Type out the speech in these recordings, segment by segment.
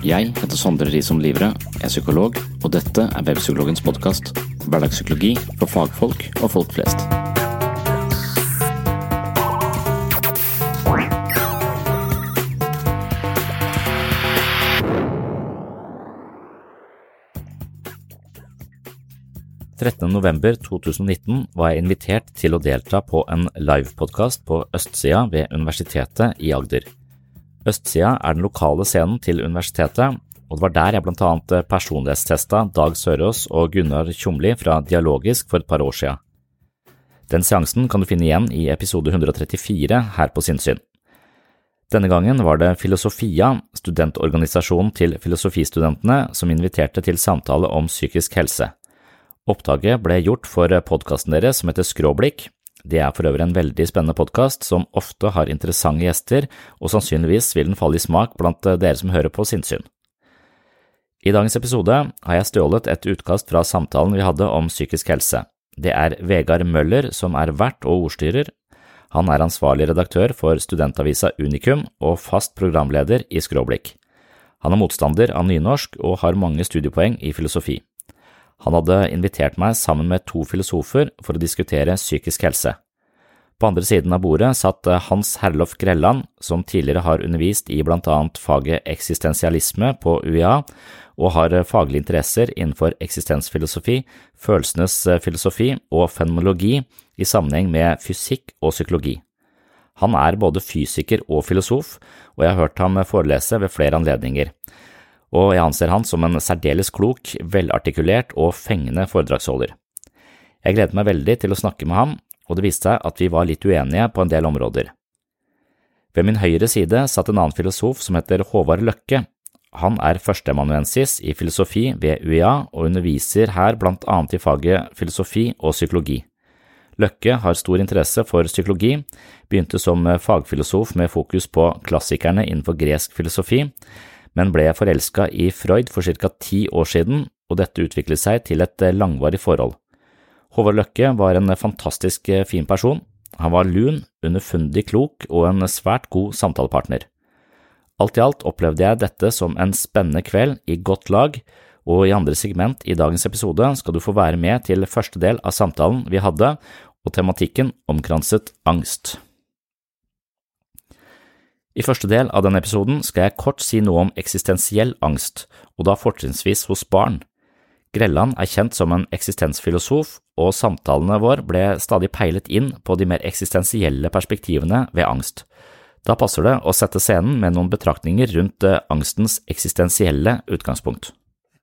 Jeg heter Sondre Risom Livre, er psykolog, og dette er Webpsykologens podkast. Hverdagspsykologi for fagfolk og folk flest. november 2019 var jeg invitert til å delta på en livepodkast på Østsida ved Universitetet i Agder. Østsida er den lokale scenen til universitetet, og det var der jeg blant annet personlighetstesta Dag Sørås og Gunnar Tjomli fra Dialogisk for et par år sia. Den seansen kan du finne igjen i episode 134 her på Sinnsyn. Denne gangen var det Filosofia, studentorganisasjonen til filosofistudentene, som inviterte til samtale om psykisk helse. Opptaket ble gjort for podkasten deres som heter Skråblikk, det er for øvrig en veldig spennende podkast som ofte har interessante gjester, og sannsynligvis vil den falle i smak blant dere som hører på sinnssyn. I dagens episode har jeg stjålet et utkast fra samtalen vi hadde om psykisk helse. Det er Vegard Møller som er vert og ordstyrer. Han er ansvarlig redaktør for studentavisa Unikum og fast programleder i Skråblikk. Han er motstander av nynorsk og har mange studiepoeng i filosofi. Han hadde invitert meg sammen med to filosofer for å diskutere psykisk helse. På andre siden av bordet satt Hans Herlof Grelland, som tidligere har undervist i blant annet faget eksistensialisme på UiA, og har faglige interesser innenfor eksistensfilosofi, følelsenes filosofi og fenomenologi i sammenheng med fysikk og psykologi. Han er både fysiker og filosof, og jeg har hørt ham forelese ved flere anledninger og jeg anser han som en særdeles klok, velartikulert og fengende foredragsholder. Jeg gledet meg veldig til å snakke med ham, og det viste seg at vi var litt uenige på en del områder. Ved min høyre side satt en annen filosof som heter Håvard Løkke. Han er førsteamanuensis i filosofi ved UiA og underviser her blant annet i faget filosofi og psykologi. Løkke har stor interesse for psykologi, begynte som fagfilosof med fokus på klassikerne innenfor gresk filosofi, men ble forelska i Freud for ca. ti år siden, og dette utviklet seg til et langvarig forhold. Håvard Løkke var en fantastisk fin person. Han var lun, underfundig klok og en svært god samtalepartner. Alt i alt opplevde jeg dette som en spennende kveld i godt lag, og i andre segment i dagens episode skal du få være med til første del av samtalen vi hadde, og tematikken omkranset angst. I første del av denne episoden skal jeg kort si noe om eksistensiell angst, og da fortrinnsvis hos barn. Grelland er kjent som en eksistensfilosof, og samtalene våre ble stadig peilet inn på de mer eksistensielle perspektivene ved angst. Da passer det å sette scenen med noen betraktninger rundt angstens eksistensielle utgangspunkt.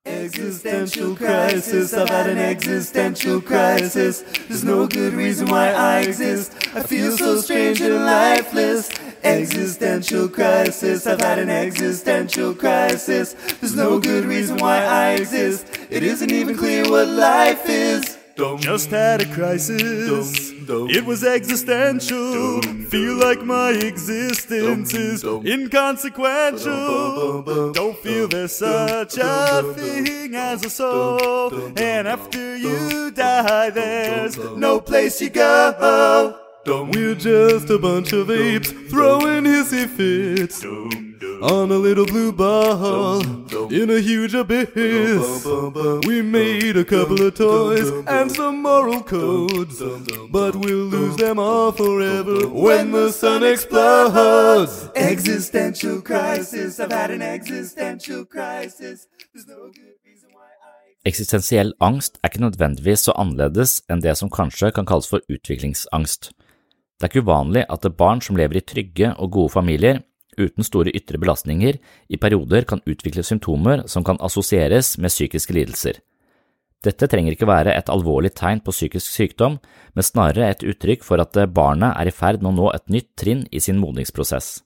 Existential crisis, I've had an existential crisis. There's no good reason why I exist. I feel so strange and lifeless. Existential crisis, I've had an existential crisis. There's no good reason why I exist. It isn't even clear what life is. Just had a crisis. It was existential. Feel like my existence is inconsequential. Don't feel there's such a thing as a soul. And after you die, there's no place you go. We're just a bunch of apes throwing hissy fits on a little blue ball in a huge abyss. We made a couple of toys and some moral codes, but we'll lose them all forever when the sun explodes. Existential crisis, I've had an existential crisis. There's no good reason why I. Eksistensiell angst er ikke nødvendigvis så annerledes enn det som kanskje kan kalles for utviklingsangst. Det er ikke uvanlig at barn som lever i trygge og gode familier, uten store ytre belastninger, i perioder kan utvikle symptomer som kan assosieres med psykiske lidelser. Dette trenger ikke være et alvorlig tegn på psykisk sykdom, men snarere et uttrykk for at barnet er i ferd med å nå et nytt trinn i sin modningsprosess.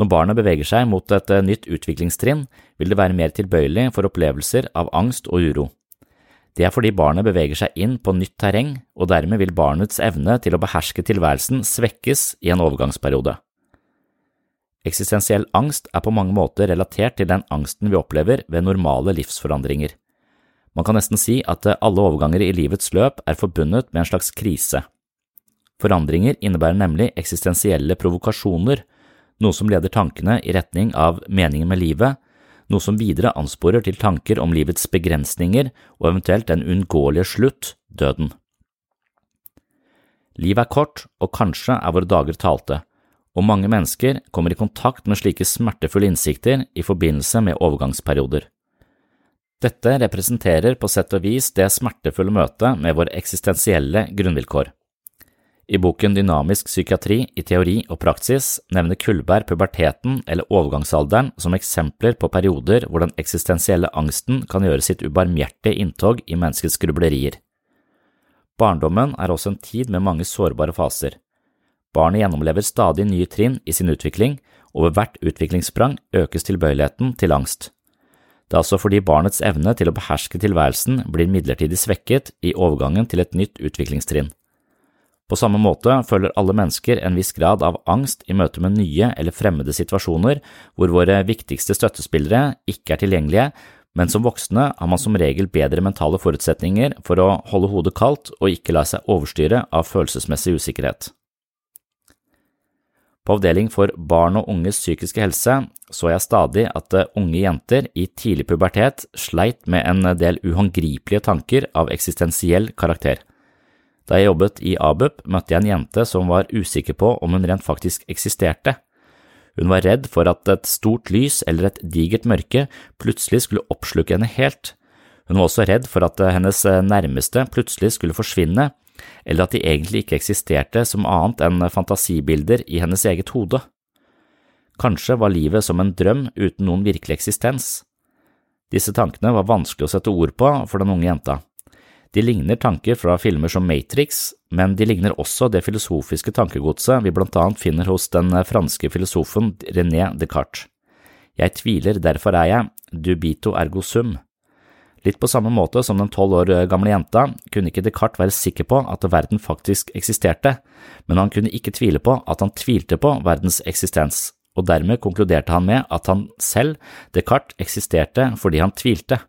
Når barnet beveger seg mot et nytt utviklingstrinn, vil det være mer tilbøyelig for opplevelser av angst og uro. Det er fordi barnet beveger seg inn på nytt terreng, og dermed vil barnets evne til å beherske tilværelsen svekkes i en overgangsperiode. Eksistensiell angst er på mange måter relatert til den angsten vi opplever ved normale livsforandringer. Man kan nesten si at alle overganger i livets løp er forbundet med en slags krise. Forandringer innebærer nemlig eksistensielle provokasjoner, noe som leder tankene i retning av meningen med livet, noe som videre ansporer til tanker om livets begrensninger og eventuelt den uunngåelige slutt, døden. Livet er kort, og kanskje er våre dager talte, og mange mennesker kommer i kontakt med slike smertefulle innsikter i forbindelse med overgangsperioder. Dette representerer på sett og vis det smertefulle møtet med våre eksistensielle grunnvilkår. I boken Dynamisk psykiatri i teori og praksis nevner Kullberg puberteten eller overgangsalderen som eksempler på perioder hvor den eksistensielle angsten kan gjøre sitt ubarmhjertige inntog i menneskets grublerier. Barndommen er også en tid med mange sårbare faser. Barnet gjennomlever stadig nye trinn i sin utvikling, og ved hvert utviklingssprang økes tilbøyeligheten til angst. Det er altså fordi barnets evne til å beherske tilværelsen blir midlertidig svekket i overgangen til et nytt utviklingstrinn. På samme måte føler alle mennesker en viss grad av angst i møte med nye eller fremmede situasjoner hvor våre viktigste støttespillere ikke er tilgjengelige, men som voksne har man som regel bedre mentale forutsetninger for å holde hodet kaldt og ikke la seg overstyre av følelsesmessig usikkerhet. På avdeling for barn og unges psykiske helse så jeg stadig at unge jenter i tidlig pubertet sleit med en del uhåndgripelige tanker av eksistensiell karakter. Da jeg jobbet i ABUP, møtte jeg en jente som var usikker på om hun rent faktisk eksisterte. Hun var redd for at et stort lys eller et digert mørke plutselig skulle oppsluke henne helt. Hun var også redd for at hennes nærmeste plutselig skulle forsvinne, eller at de egentlig ikke eksisterte som annet enn fantasibilder i hennes eget hode. Kanskje var livet som en drøm uten noen virkelig eksistens. Disse tankene var vanskelig å sette ord på for den unge jenta. De ligner tanker fra filmer som Matrix, men de ligner også det filosofiske tankegodset vi blant annet finner hos den franske filosofen René Descartes. Jeg tviler, derfor er jeg, dubito ergo sum. Litt på samme måte som den tolv år gamle jenta kunne ikke Descartes være sikker på at verden faktisk eksisterte, men han kunne ikke tvile på at han tvilte på verdens eksistens, og dermed konkluderte han med at han selv, Descartes, eksisterte fordi han tvilte.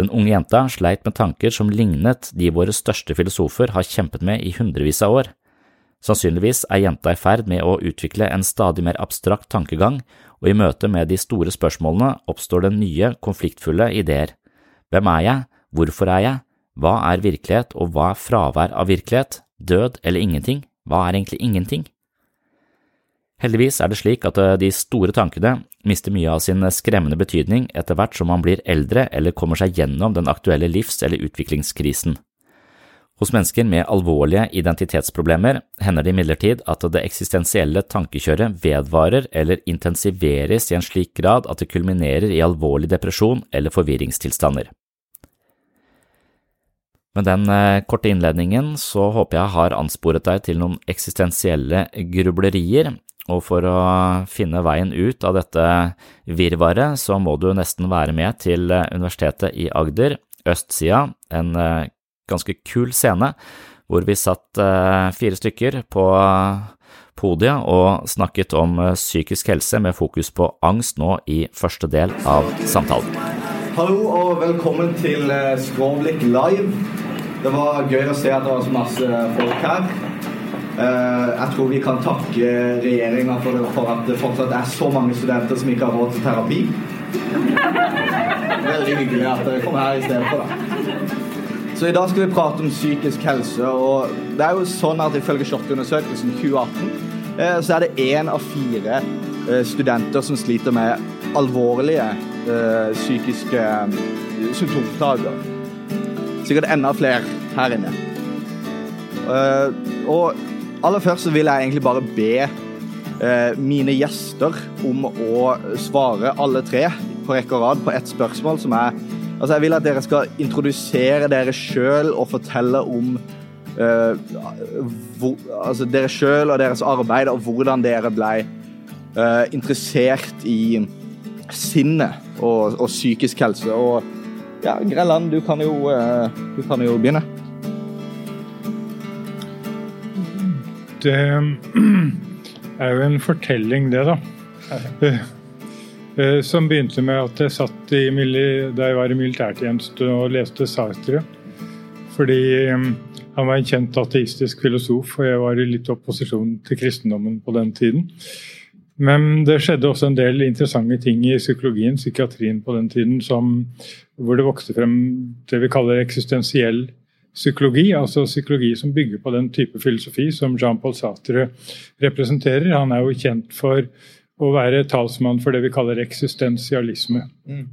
Den unge jenta sleit med tanker som lignet de våre største filosofer har kjempet med i hundrevis av år. Sannsynligvis er jenta i ferd med å utvikle en stadig mer abstrakt tankegang, og i møte med de store spørsmålene oppstår det nye, konfliktfulle ideer. Hvem er jeg? Hvorfor er jeg? Hva er virkelighet, og hva er fravær av virkelighet? Død eller ingenting? Hva er egentlig ingenting? Heldigvis er det slik at eh, de store tankene mister mye av sin skremmende betydning etter hvert som man blir eldre eller kommer seg gjennom den aktuelle livs- eller utviklingskrisen. Hos mennesker med alvorlige identitetsproblemer hender det imidlertid at det eksistensielle tankekjøret vedvarer eller intensiveres i en slik grad at det kulminerer i alvorlig depresjon eller forvirringstilstander. Med den eh, korte innledningen så håper jeg har ansporet deg til noen eksistensielle grublerier, og for å finne veien ut av dette virvaret så må du nesten være med til eh, Universitetet i Agder, østsida, en eh, ganske kul scene hvor vi satt fire stykker på podiet og snakket om psykisk helse med fokus på angst nå i første del av samtalen. Hallo og velkommen til Skråblikk live. Det var gøy å se at det var så masse folk her. Eh, jeg tror vi kan takke regjeringa for, for, at det fortsatt er så mange studenter som ikke har råd til terapi. Veldig hyggelig at dere kom her i stedet for, da. Så i dag skal vi prate om psykisk helse. og det er jo sånn at Ifølge SHoT-undersøkelsen 2018 eh, så er det én av fire eh, studenter som sliter med alvorlige psykiske symptomplager sikkert enda flere her inne. Og aller først så vil jeg egentlig bare be eh, mine gjester om å svare alle tre på rekke og rad på ett spørsmål som er Altså, jeg vil at dere skal introdusere dere sjøl og fortelle om eh, hvor, altså dere sjøl og deres arbeid, og hvordan dere ble interessert i sinnet og, og psykisk helse. og ja, Grelland, du kan jo, eh, du kan jo begynne. Det er jo en fortelling, det, da. Eh, eh, som begynte med at jeg satt i, da jeg var i militærtjeneste og leste Sartre. Fordi han var en kjent ateistisk filosof, og jeg var i litt opposisjon til kristendommen på den tiden. Men det skjedde også en del interessante ting i psykologien, psykiatrien på den tiden, som, hvor det vokste frem det vi kaller eksistensiell psykologi. Altså psykologi som bygger på den type filosofi som Jean-Paul Sartre representerer. Han er jo kjent for å være talsmann for det vi kaller eksistensialisme. Mm.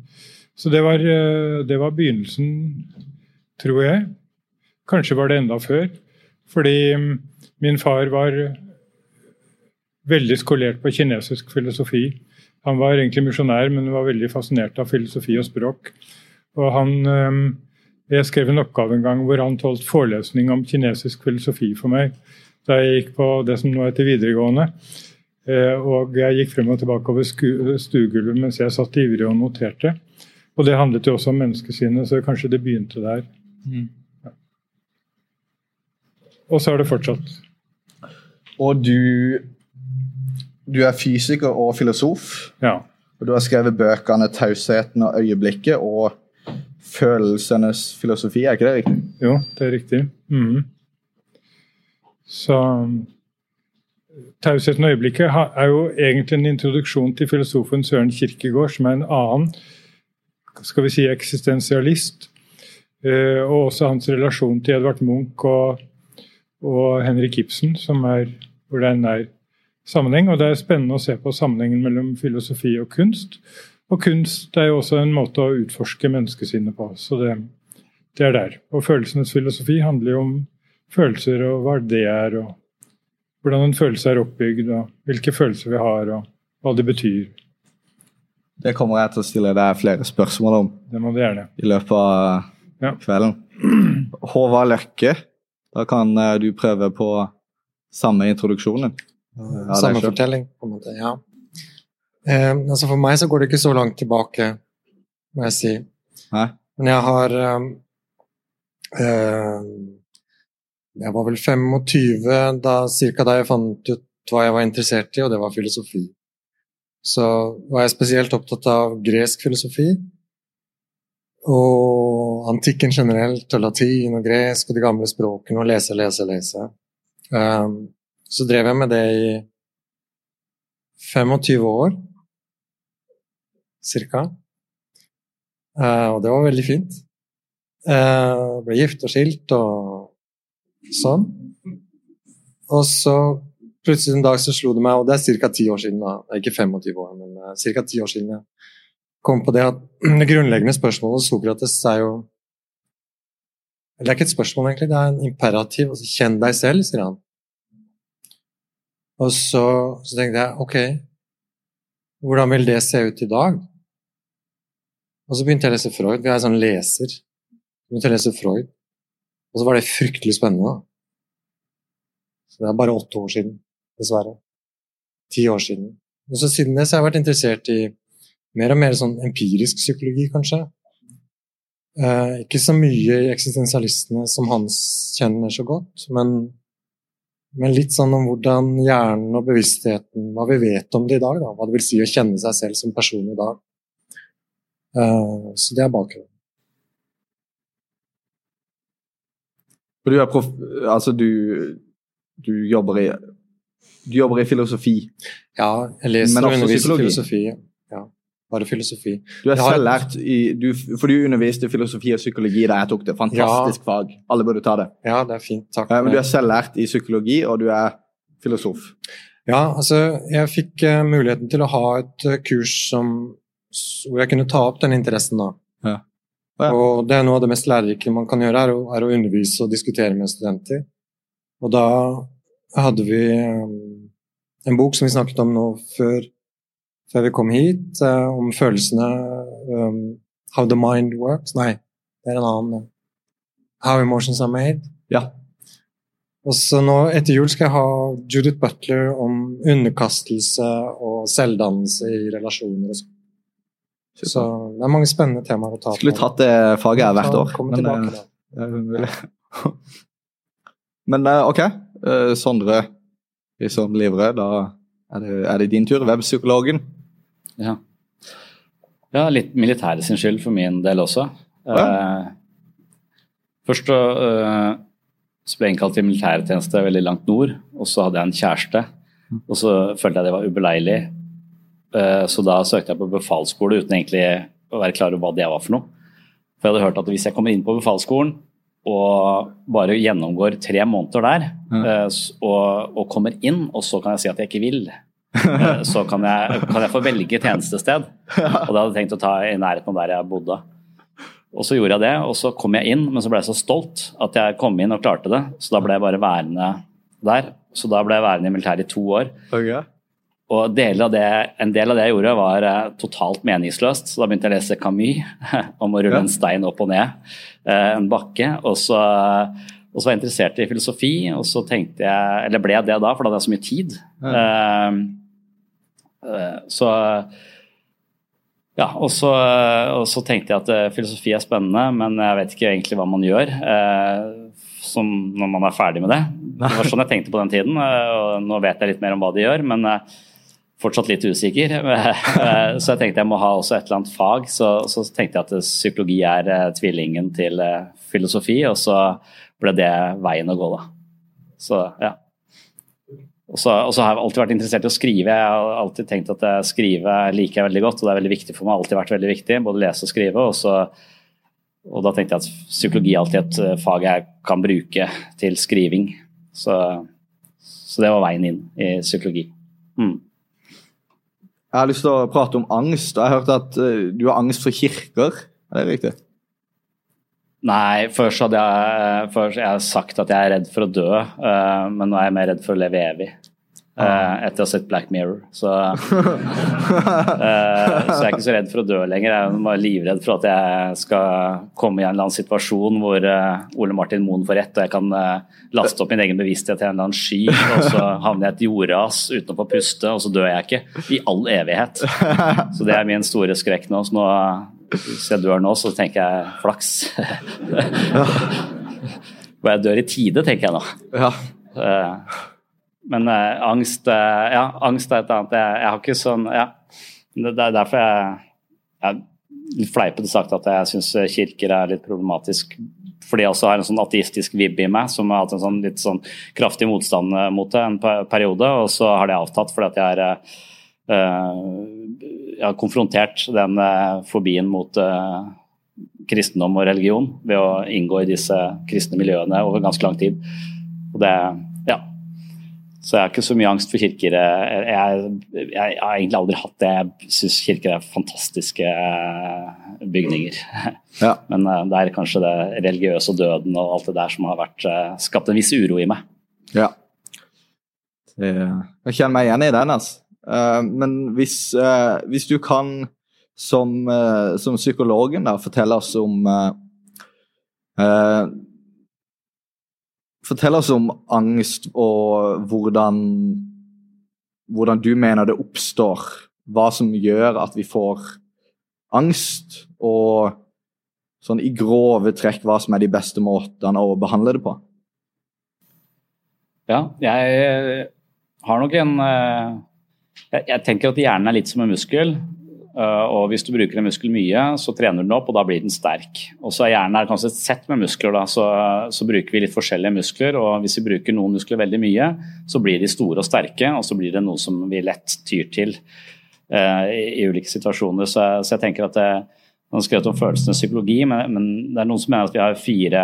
Så det var, eh, det var begynnelsen, tror jeg. Kanskje var det enda før. Fordi mm, min far var veldig skolert på kinesisk filosofi. Han var egentlig misjonær, men var veldig fascinert av filosofi og språk. Og han, ehm, Jeg skrev en oppgave en gang hvor han holdt forelesning om kinesisk filosofi for meg da jeg gikk på det som nå heter videregående. Eh, og jeg gikk frem og tilbake over stuegulvet mens jeg satt ivrig og noterte. Og det handlet jo også om menneskesinnet, så kanskje det begynte der. Mm. Ja. Og så har det fortsatt. Og du du er fysiker og filosof. Ja. Og du har skrevet bøkene 'Tausheten og øyeblikket' og 'Følelsenes filosofi'. Er ikke det riktig? Jo, det er riktig. Mm. Så 'Tausheten og øyeblikket' er jo egentlig en introduksjon til filosofen Søren Kirkegård, som er en annen skal vi si, eksistensialist. Eh, og også hans relasjon til Edvard Munch og, og Henrik Ibsen, som er, hvor det er nær sammenheng. Og det er spennende å se på sammenhengen mellom filosofi og kunst. Og kunst er jo også en måte å utforske menneskesinnet på. Så det, det er der. Og følelsenes filosofi handler jo om følelser og hva det er, og hvordan en følelse er oppbygd, og hvilke følelser vi har, og hva det betyr. Det kommer jeg til å stille deg flere spørsmål om Det må du gjerne. i løpet av ja. kvelden. Håvard Løkke, da kan eh, du prøve på samme introduksjonen. Ja, Samme fortelling, på en måte. Ja. Eh, altså for meg så går det ikke så langt tilbake, må jeg si. Hæ? Men jeg har eh, eh Jeg var vel 25 da, cirka da jeg fant ut hva jeg var interessert i, og det var filosofi. Så var jeg spesielt opptatt av gresk filosofi. Og antikken generelt, og latin og gresk og de gamle språkene, og lese, lese, lese. Um, så drev jeg med det i 25 år, cirka. Uh, og det var veldig fint. Uh, ble gift og skilt og sånn. Og så plutselig en dag så slo det meg, og det er ca. ti år siden, da. Ikke 25 år, men uh, ca. ti år siden jeg kom på det at det grunnleggende spørsmålet hos Sokrates er jo Det er ikke et spørsmål, egentlig, det er en imperativ. Altså, kjenn deg selv, sier han. Og så, så tenkte jeg ok, hvordan vil det se ut i dag? Og så begynte jeg å lese Freud. Vi er en sånn leser. Jeg begynte å lese Freud. Og så var det fryktelig spennende. Så det er bare åtte år siden, dessverre. Ti år siden. Og så siden det så har jeg vært interessert i mer og mer sånn empirisk psykologi, kanskje. Eh, ikke så mye i eksistensialistene som Hans kjenner så godt, men, men, litt sånn om hvordan hjernen og bevisstheten Hva vi vet om det i dag, da. Hva det vil si å kjenne seg selv som person i dag. Uh, så det er bakgrunnen. Du er prof... Altså, du, du jobber i du jobber i filosofi. Ja, jeg leser og underviser filosofi. Ja bare filosofi. Du er selv lært i, du, For du underviste filosofi og psykologi da jeg tok det. Fantastisk ja. fag. Alle burde ta det. Ja, det er fint. Takk. men du er selv lært i psykologi, og du er filosof. Ja, altså jeg fikk uh, muligheten til å ha et uh, kurs som, hvor jeg kunne ta opp den interessen da. Ja. Ja. Og det er noe av det mest lærerike man kan gjøre, er å, er å undervise og diskutere med studenter. Og da hadde vi um, en bok som vi snakket om nå før før vi kom hit, uh, om følelsene um, How the mind works. Nei, det er en annen. How emotions are made. Ja. Og så nå etter jul skal jeg ha Judith Butler om underkastelse og selvdannelse i relasjoner. og sånn. Så det er mange spennende temaer å ta på. Skulle tatt det faget her hvert år. Men, tilbake, uh, men ok, Sondre vi som livredde, da er det, er det din tur. Webpsykologen. Ja. ja, litt militæret sin skyld for min del også. Ja. Uh, først uh, så ble jeg innkalt til militærtjeneste veldig langt nord, og så hadde jeg en kjæreste. Og så følte jeg det var ubeleilig, uh, så da søkte jeg på befalsskole uten egentlig å være klar over hva det var for noe. For jeg hadde hørt at hvis jeg kommer inn på befalsskolen og bare gjennomgår tre måneder der, uh, og, og, kommer inn, og så kan jeg si at jeg ikke vil, så kan jeg, kan jeg, få velge tjenestested. Og da hadde jeg tenkt å ta i nærheten av der jeg bodde. Og så gjorde jeg det, og så kom jeg inn, men så ble jeg så stolt at jeg kom inn og klarte det. Så da ble jeg bare værende der. Så da ble jeg værende i militæret i to år. Okay. Og del det, en del av det jeg gjorde, var uh, totalt meningsløst. Så da begynte jeg å lese Camus om å rulle en stein opp og ned uh, en bakke. Og så, og så var jeg interessert i filosofi, og så tenkte jeg Eller ble jeg det da, for da hadde jeg så mye tid. Ja. Eh, så ja, og så, og så, tenkte jeg at eh, filosofi er spennende, men jeg vet ikke egentlig hva man gjør eh, som når man er ferdig med det. Det var sånn jeg tenkte på den tiden, og nå vet jeg litt mer om hva de gjør, men fortsatt litt usikker. Så jeg tenkte jeg må ha også et eller annet fag, så, så tenkte jeg at psykologi er tvillingen til filosofi, og så ble det veien å gå, da. Så ja. Og så, har jeg alltid vært interessert i å skrive. Jeg har alltid tenkt at jeg skrive liker jeg veldig godt, og det er veldig viktig for meg. alltid vært veldig viktig, Både lese og skrive. Og, så, og da tenkte jeg at psykologi er alltid et eh, fag jeg kan bruke til skriving. Så, så det var veien inn i psykologi. Mm. Jeg har lyst til å prate om angst. Jeg har hørt at eh, du har angst for kirker. Er det riktig? Nei, først hadde jeg, først jeg sagt at jeg er redd for å dø, uh, men nå er jeg mer redd for å leve evig. Uh, etter å ha sett Black Mirror. Så, uh, så jeg er ikke så redd for å dø lenger. Jeg er bare livredd for at jeg skal komme i en eller annen situasjon hvor Ole Martin Moen får rett, og jeg kan laste opp min egen bevissthet til en eller annen sky, og så havner jeg i et jordras uten å få puste, og så dør jeg ikke. I all evighet. Så det er min store skrekk nå. Så nå hvis jeg dør nå, så tenker jeg flaks. Hvor jeg dør i tide, tenker jeg nå. Ja. Eh, men uh, angst uh, Ja, angst er et annet. Jeg, har ikke sånn Ja. Det, er derfor jeg, jeg fleipete sagt at jeg syns kirker er litt problematisk. Fordi jeg også har en sånn ateistisk vib i meg som har hatt en sånn litt sånn kraftig motstand mot det en periode. Og så har det avtatt fordi at jeg er uh, har konfrontert den eh, fobien mot uh, kristendom og religion ved å inngå i disse kristne miljøene over ganske lang tid. Og det, ja. Så jeg har ikke så mye angst for kirker. Jeg, jeg, jeg har egentlig aldri hatt det. Jeg syns kirker er fantastiske eh, bygninger. Ja. Men uh, det er kanskje det religiøse og døden og alt det der som har vært, uh, skapt en viss uro i meg. Ja. Det, jeg kjenner meg igjen i den. Altså. Eh, men hvis, eh, hvis du kan, som, eh, som psykologen, da, fortelle oss om Fortell oss om angst og hvordan, hvordan du mener det oppstår. Hva som gjør at vi får angst, og sånn i grove trekk hva som er de beste måtene å behandle det på. Ja, jeg har nok en jeg, jeg tenker at hjernen er litt som en muskel. eh, Og hvis du bruker en muskel mye, så trener du den opp, og da blir den sterk. Og så er hjernen er kanskje et sett med muskler, da, så, så bruker vi litt forskjellige muskler. Og hvis vi bruker noen muskler veldig mye, så blir de store og sterke, og så blir det noe som vi lett tyr til uh, i, i ulike situasjoner. Så, så jeg tenker at det, Man har skrevet om følelsenes psykologi, men, men det er noen som mener at vi har fire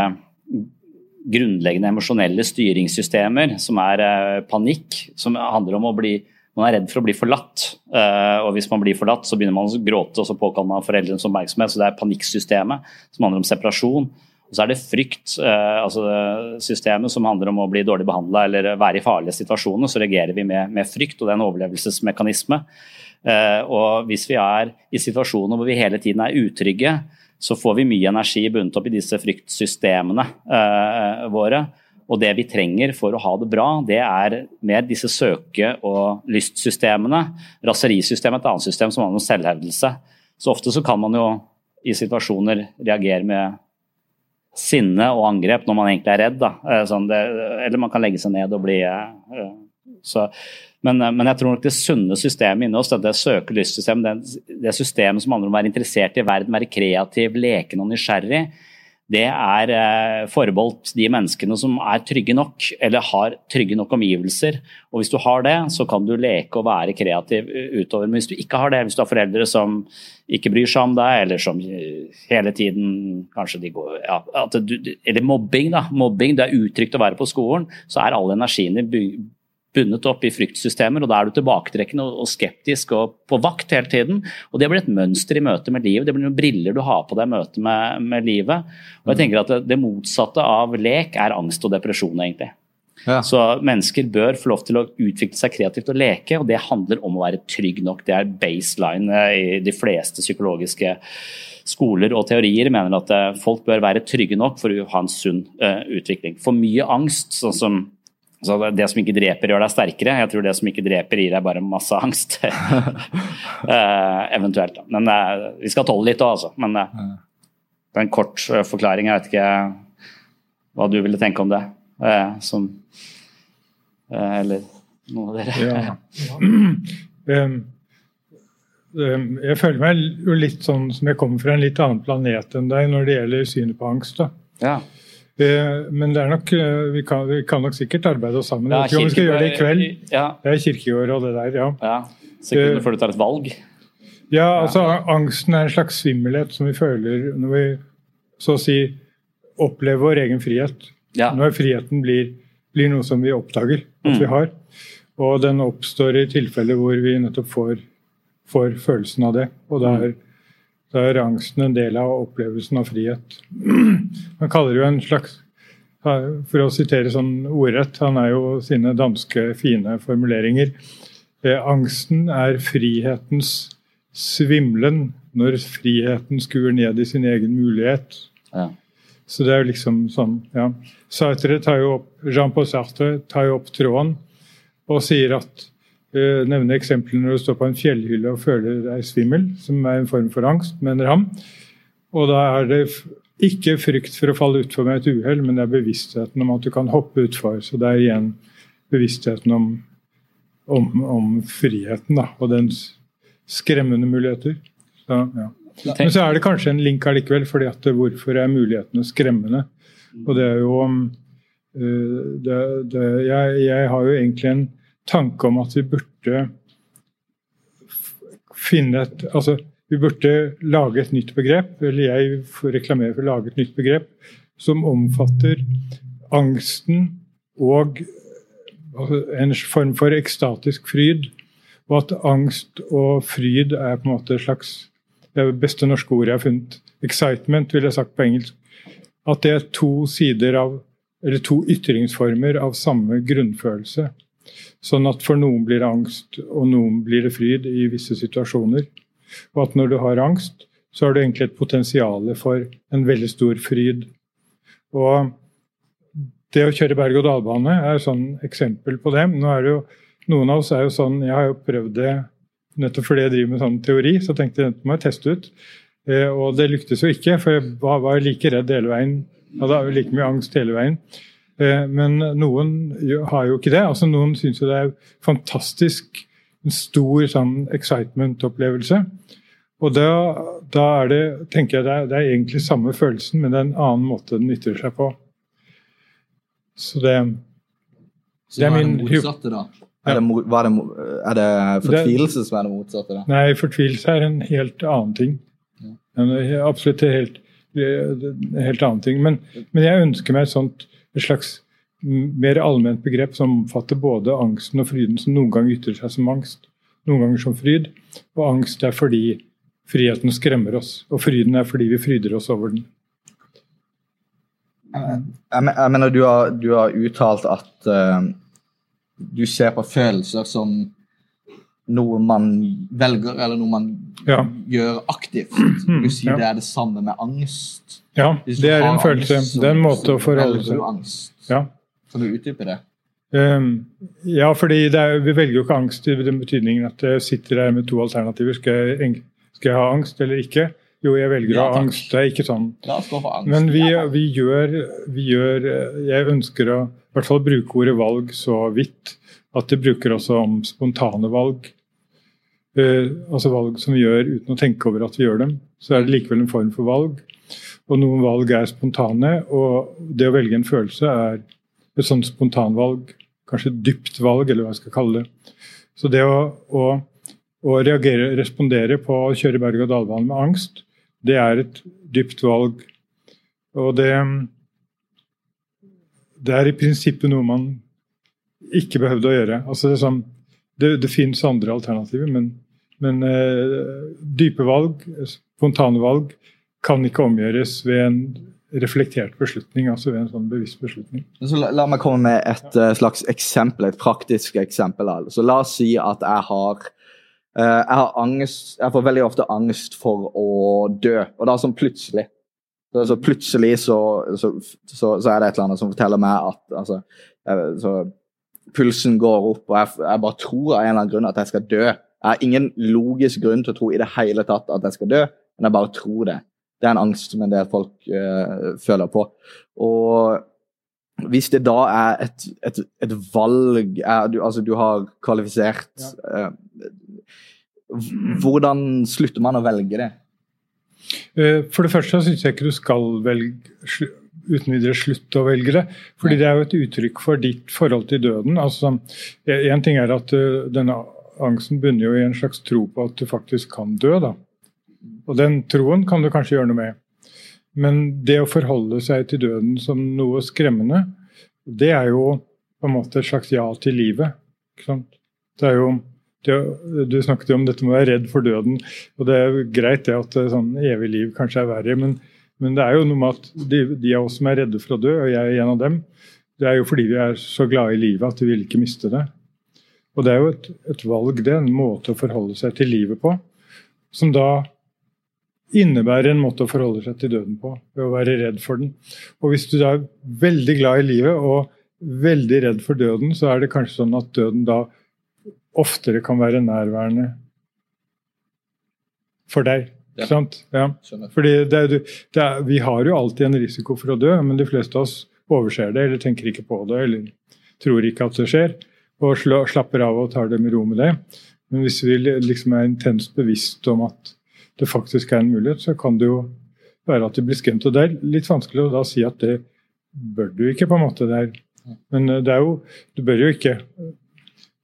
grunnleggende emosjonelle styringssystemer, som er eh, panikk, som handler om å bli man er redd for å bli forlatt, eh, og hvis man blir forlatt, så begynner man å gråte, og så påkaller man foreldrenes oppmerksomhet. Så det er panikksystemet, som handler om separasjon. Og så er det frykt, eh, altså systemet som handler om å bli dårlig behandla eller være i farlige situasjoner. Så reagerer vi med, med frykt, og det er en overlevelsesmekanisme. Eh, og hvis vi er i situasjoner hvor vi hele tiden er utrygge, så får vi mye energi bundet opp i disse fryktsystemene våre. Og det vi trenger for å ha det bra, det er mer disse søke- og lystsystemene. Raserisystemet er et annet system som handler om selvhevdelse. Så ofte så kan man jo i situasjoner reagere med sinne og angrep når man egentlig er redd. Eh, Sånn det, eller man kan legge seg ned og bli eh, så, men, eh, men, jeg tror nok det sunne systemet inni oss, det søke- og lystsystemet, det, det systemet som handler om å være interessert i verden, være kreativ, leken og nysgjerrig, det er eh, forbeholdt de menneskene som er trygge nok, eller har trygge nok omgivelser. Og Hvis du har det, så kan du leke og være kreativ utover. Men hvis du ikke har det, hvis du har foreldre som ikke bryr seg om deg, eller som hele tiden kanskje de går ja, du, Eller mobbing, da. Mobbing, Det er utrygt å være på skolen. Så er all energien din bundet opp i fryktsystemer, og da er du tilbaketrekkende og skeptisk og på vakt hele tiden. Og det blir et mønster i møte med livet. Det blir noen briller du har på deg i møte med, med, livet. Og jeg tenker at det, motsatte av lek er angst og depresjon, egentlig. Ja. Så mennesker bør få lov til å utvikle seg kreativt og leke, og det handler om å være trygg nok. Det er baseline i de fleste psykologiske skoler og teorier mener at folk bør være trygge nok for å ha en sunn uh, utvikling. For mye angst, sånn som så det som ikke dreper, gjør deg sterkere. Jeg tror det som ikke dreper, gir deg bare masse angst. uh, eventuelt. Men uh, vi skal tåle litt òg, altså. Men uh, det er en kort forklaring. Jeg vet ikke hva du ville tenke om det. som Eller noen av dere. ja. jeg føler meg jo litt sånn som jeg kommer fra en litt annen planet enn deg når det gjelder synet på angst. da. Ja. Men det er nok, vi kan, vi kan, nok sikkert arbeide oss sammen. Jeg vet ikke om vi skal gjøre det i kveld. Ja. Det er kirkeår og det der, ja. ja. Sekunder før du tar et valg. Ja, altså angsten er en slags svimmelhet som vi føler når vi så å si opplever vår egen frihet. Ja. Når friheten blir, blir, noe som vi oppdager at mm. vi har. Og den oppstår i tilfeller hvor vi nettopp får, får følelsen av det. Og da er da er angsten en del av opplevelsen av frihet. Man kaller det jo en slags For å sitere sånn ordrett, han er jo sine danske fine formuleringer. Eh, angsten er frihetens svimlen når friheten skuer ned i sin egen mulighet. Ja. Så det er jo liksom sånn, ja. Sartre tar jo opp, Jean-Paul Sartre tar jo opp tråden og sier at nevne eksempler når du står på en fjellhylle og føler deg svimmel, som er en form for angst, mener han. Og da er det ikke frykt for å falle utfor med et uhell, men det er bevisstheten om at du kan hoppe utfor. Så det er igjen bevisstheten om, om, om friheten da, og dens skremmende muligheter. Så, ja. Men så er det kanskje en link allikevel, fordi at hvorfor er mulighetene skremmende? Og det er jo uh, det, det, jeg, jeg har jo egentlig en tanke om at vi burde finne et Altså, vi burde lage et nytt begrep, eller jeg reklamerer for å lage et nytt begrep, som omfatter angsten og altså en form for ekstatisk fryd. Og at angst og fryd er på en måte et slags Det er beste norske ordet jeg har funnet. Excitement, ville jeg sagt på engelsk. At det er to sider av eller to ytringsformer av samme grunnfølelse. Sånn at for noen blir det angst, og noen blir det fryd i visse situasjoner. Og at når du har angst, så har du egentlig et potensial for en veldig stor fryd. Og det å kjøre berg-og-dal-bane er et sånn eksempel på det. Nå er det jo, noen av oss er jo sånn Jeg har jo prøvd det nettopp fordi jeg driver med sånn teori, så tenkte jeg dette må jeg teste ut. Eh, og det lyktes jo ikke, for jeg var, var like redd hele veien. Jeg Hadde like mye angst hele veien. Eh, men noen har jo ikke det. altså Noen syns jo det er fantastisk en stor sånn excitement-opplevelse. Og da, da, er det, tenker jeg det er, det er, egentlig samme følelsen, men det er en annen måte den ytrer seg på. Så det, Så det er min det motsatte, da? Er det, det, er det, fortvilelse som er det motsatte? da? Nei, fortvilelse er en helt annen ting. En, absolutt en helt, en helt annen ting. Men, men, jeg ønsker meg et sånt et slags mer allment begrep som omfatter både angsten og fryden, som noen ganger ytrer seg som angst, noen ganger som fryd. Og angst er fordi friheten skremmer oss, og fryden er fordi vi fryder oss over den. Jeg mener, du har, du har uttalt at uh, du ser på følelser som noe man velger, eller noe man ja. gjør aktivt. Mm, du sier ja. det er det samme med angst. Ja, det er en følelse. Angst, det er en måte å forholde seg Ja. Kan du utdype det? Um, ja, fordi er, vi velger jo ikke angst i den betydningen at jeg sitter der med to alternativer. Skal jeg, skal jeg ha angst eller ikke? Jo, jeg velger å ha angst. Det er ikke sånn. Men vi, vi, gjør, vi, gjør, Jeg ønsker å i hvert fall bruke ordet valg så vidt at det bruker også om spontane valg. Uh, altså valg som vi gjør uten å tenke over at vi gjør dem. Så er det likevel en form for valg. Og noen valg er spontane, og det å velge en følelse er et sånt spontanvalg. Kanskje et dypt valg, eller hva jeg skal kalle det. Så det å, å, å reagere, respondere på å kjøre berg-og-dal-bane med angst, det er et dypt valg. Og det Det er i prinsippet noe man ikke behøvde å gjøre. Altså det, sånn, det, det finnes andre alternativer, men, men uh, dype valg, spontane valg, kan ikke omgjøres ved en reflektert beslutning, altså ved en sånn bevisst beslutning. Så la, la meg komme med et ja. slags eksempel, et praktisk eksempel. Så La oss si at jeg har jeg har angst, jeg får veldig ofte angst for å dø, og da sånn plutselig. Så, så plutselig så, så, så, er det et eller annet som forteller meg at altså, jeg, Pulsen går opp, og jeg, jeg, bare tror av en eller annen grunn at jeg skal dø. Jeg har ingen logisk grunn til å tro i det hele tatt at jeg skal dø, men jeg bare tror det. Det er en angst som en del folk uh, føler på. Og hvis det da er et, et, et valg er, du, Altså, du har kvalifisert ja. uh, hvordan slutter man å velge det? Eh, for det første syns jeg ikke du skal velge uten videre slutte å velge det. fordi det er jo et uttrykk for ditt forhold til døden. altså En ting er at denne angsten bunner jo i en slags tro på at du faktisk kan dø. da. Og den troen kan du kanskje gjøre noe med. Men det å forholde seg til døden som noe skremmende, det er jo på en måte et slags ja til livet. Det er jo du snakket jo om dette med å være redd for døden. og Det er jo greit det at sånn evig liv kanskje er verre, men, men, det er jo noe med at de, de, av oss som er redde for å dø, og jeg er en av dem, det er jo fordi vi er så glade i livet at vi vil ikke miste det. Og det er jo et, et valg, det. En måte å forholde seg til livet på. Som da innebærer en måte å forholde seg til døden på, ved å være redd for den. Og hvis du da er veldig glad i livet og veldig redd for døden, så er det kanskje sånn at døden da oftere kan være nærværende for deg. Ja. Sant? Ja. Fordi det er, det er, vi har jo alltid en risiko for å dø, men de fleste av oss overser det eller tenker ikke på det eller tror ikke at det skjer. Og slapper av og tar det med ro med det. Men hvis vi liksom er intenst bevisst om at det faktisk er en mulighet, så kan det jo være at du blir skremt. Og det er litt vanskelig å da si at det bør du ikke, på en måte. Der. Men eh, det er jo, du bør jo ikke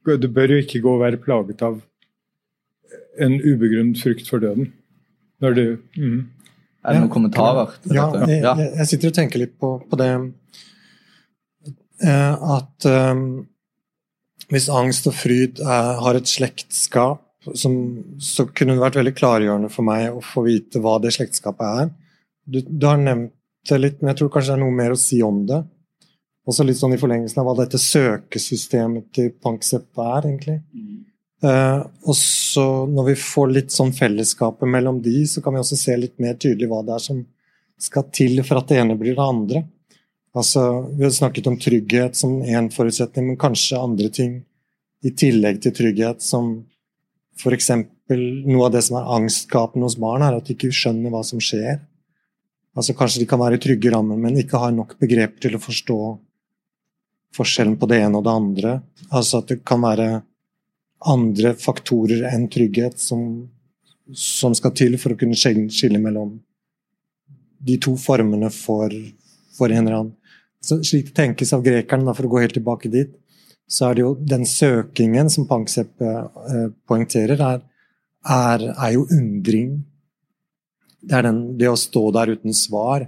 du bør jo ikke gå og være plaget av en ubegrunnet frykt for døden. Når du, mm. Er det noen kommentarer? Ja, jeg, jeg, sitter og tenker litt på, på det eh, at um, hvis angst og fryd er, har et slektskap, som, så kunne det vært veldig klargjørende for meg å få vite hva det slektskapet er. Du, du har nevnt det litt, men jeg tror kanskje det er noe mer å si om det. Også litt sånn i forlengelsen av hva dette søkesystemet til Panksepp er, egentlig. Mm. Uh, og så når vi får litt sånn fellesskapet mellom de, så kan vi også se litt mer tydelig hva det er som skal til for at det ene blir det andre. Altså, Vi har snakket om trygghet som én forutsetning, men kanskje andre ting i tillegg til trygghet, som f.eks. noe av det som er angstskapende hos barn, er at de ikke skjønner hva som skjer. Altså Kanskje de kan være i trygge rammer, men ikke har nok begreper til å forstå forskjellen på det ene og det andre. Altså at det kan være andre faktorer enn trygghet som, som skal til for å kunne skille mellom de to formene for, for en eller annen. Så slik det tenkes av grekerne, for å gå helt tilbake dit, så er det jo den søkingen som Panksepp eh, poengterer, er, er, er, jo undring. Det er den, det å stå der uten svar,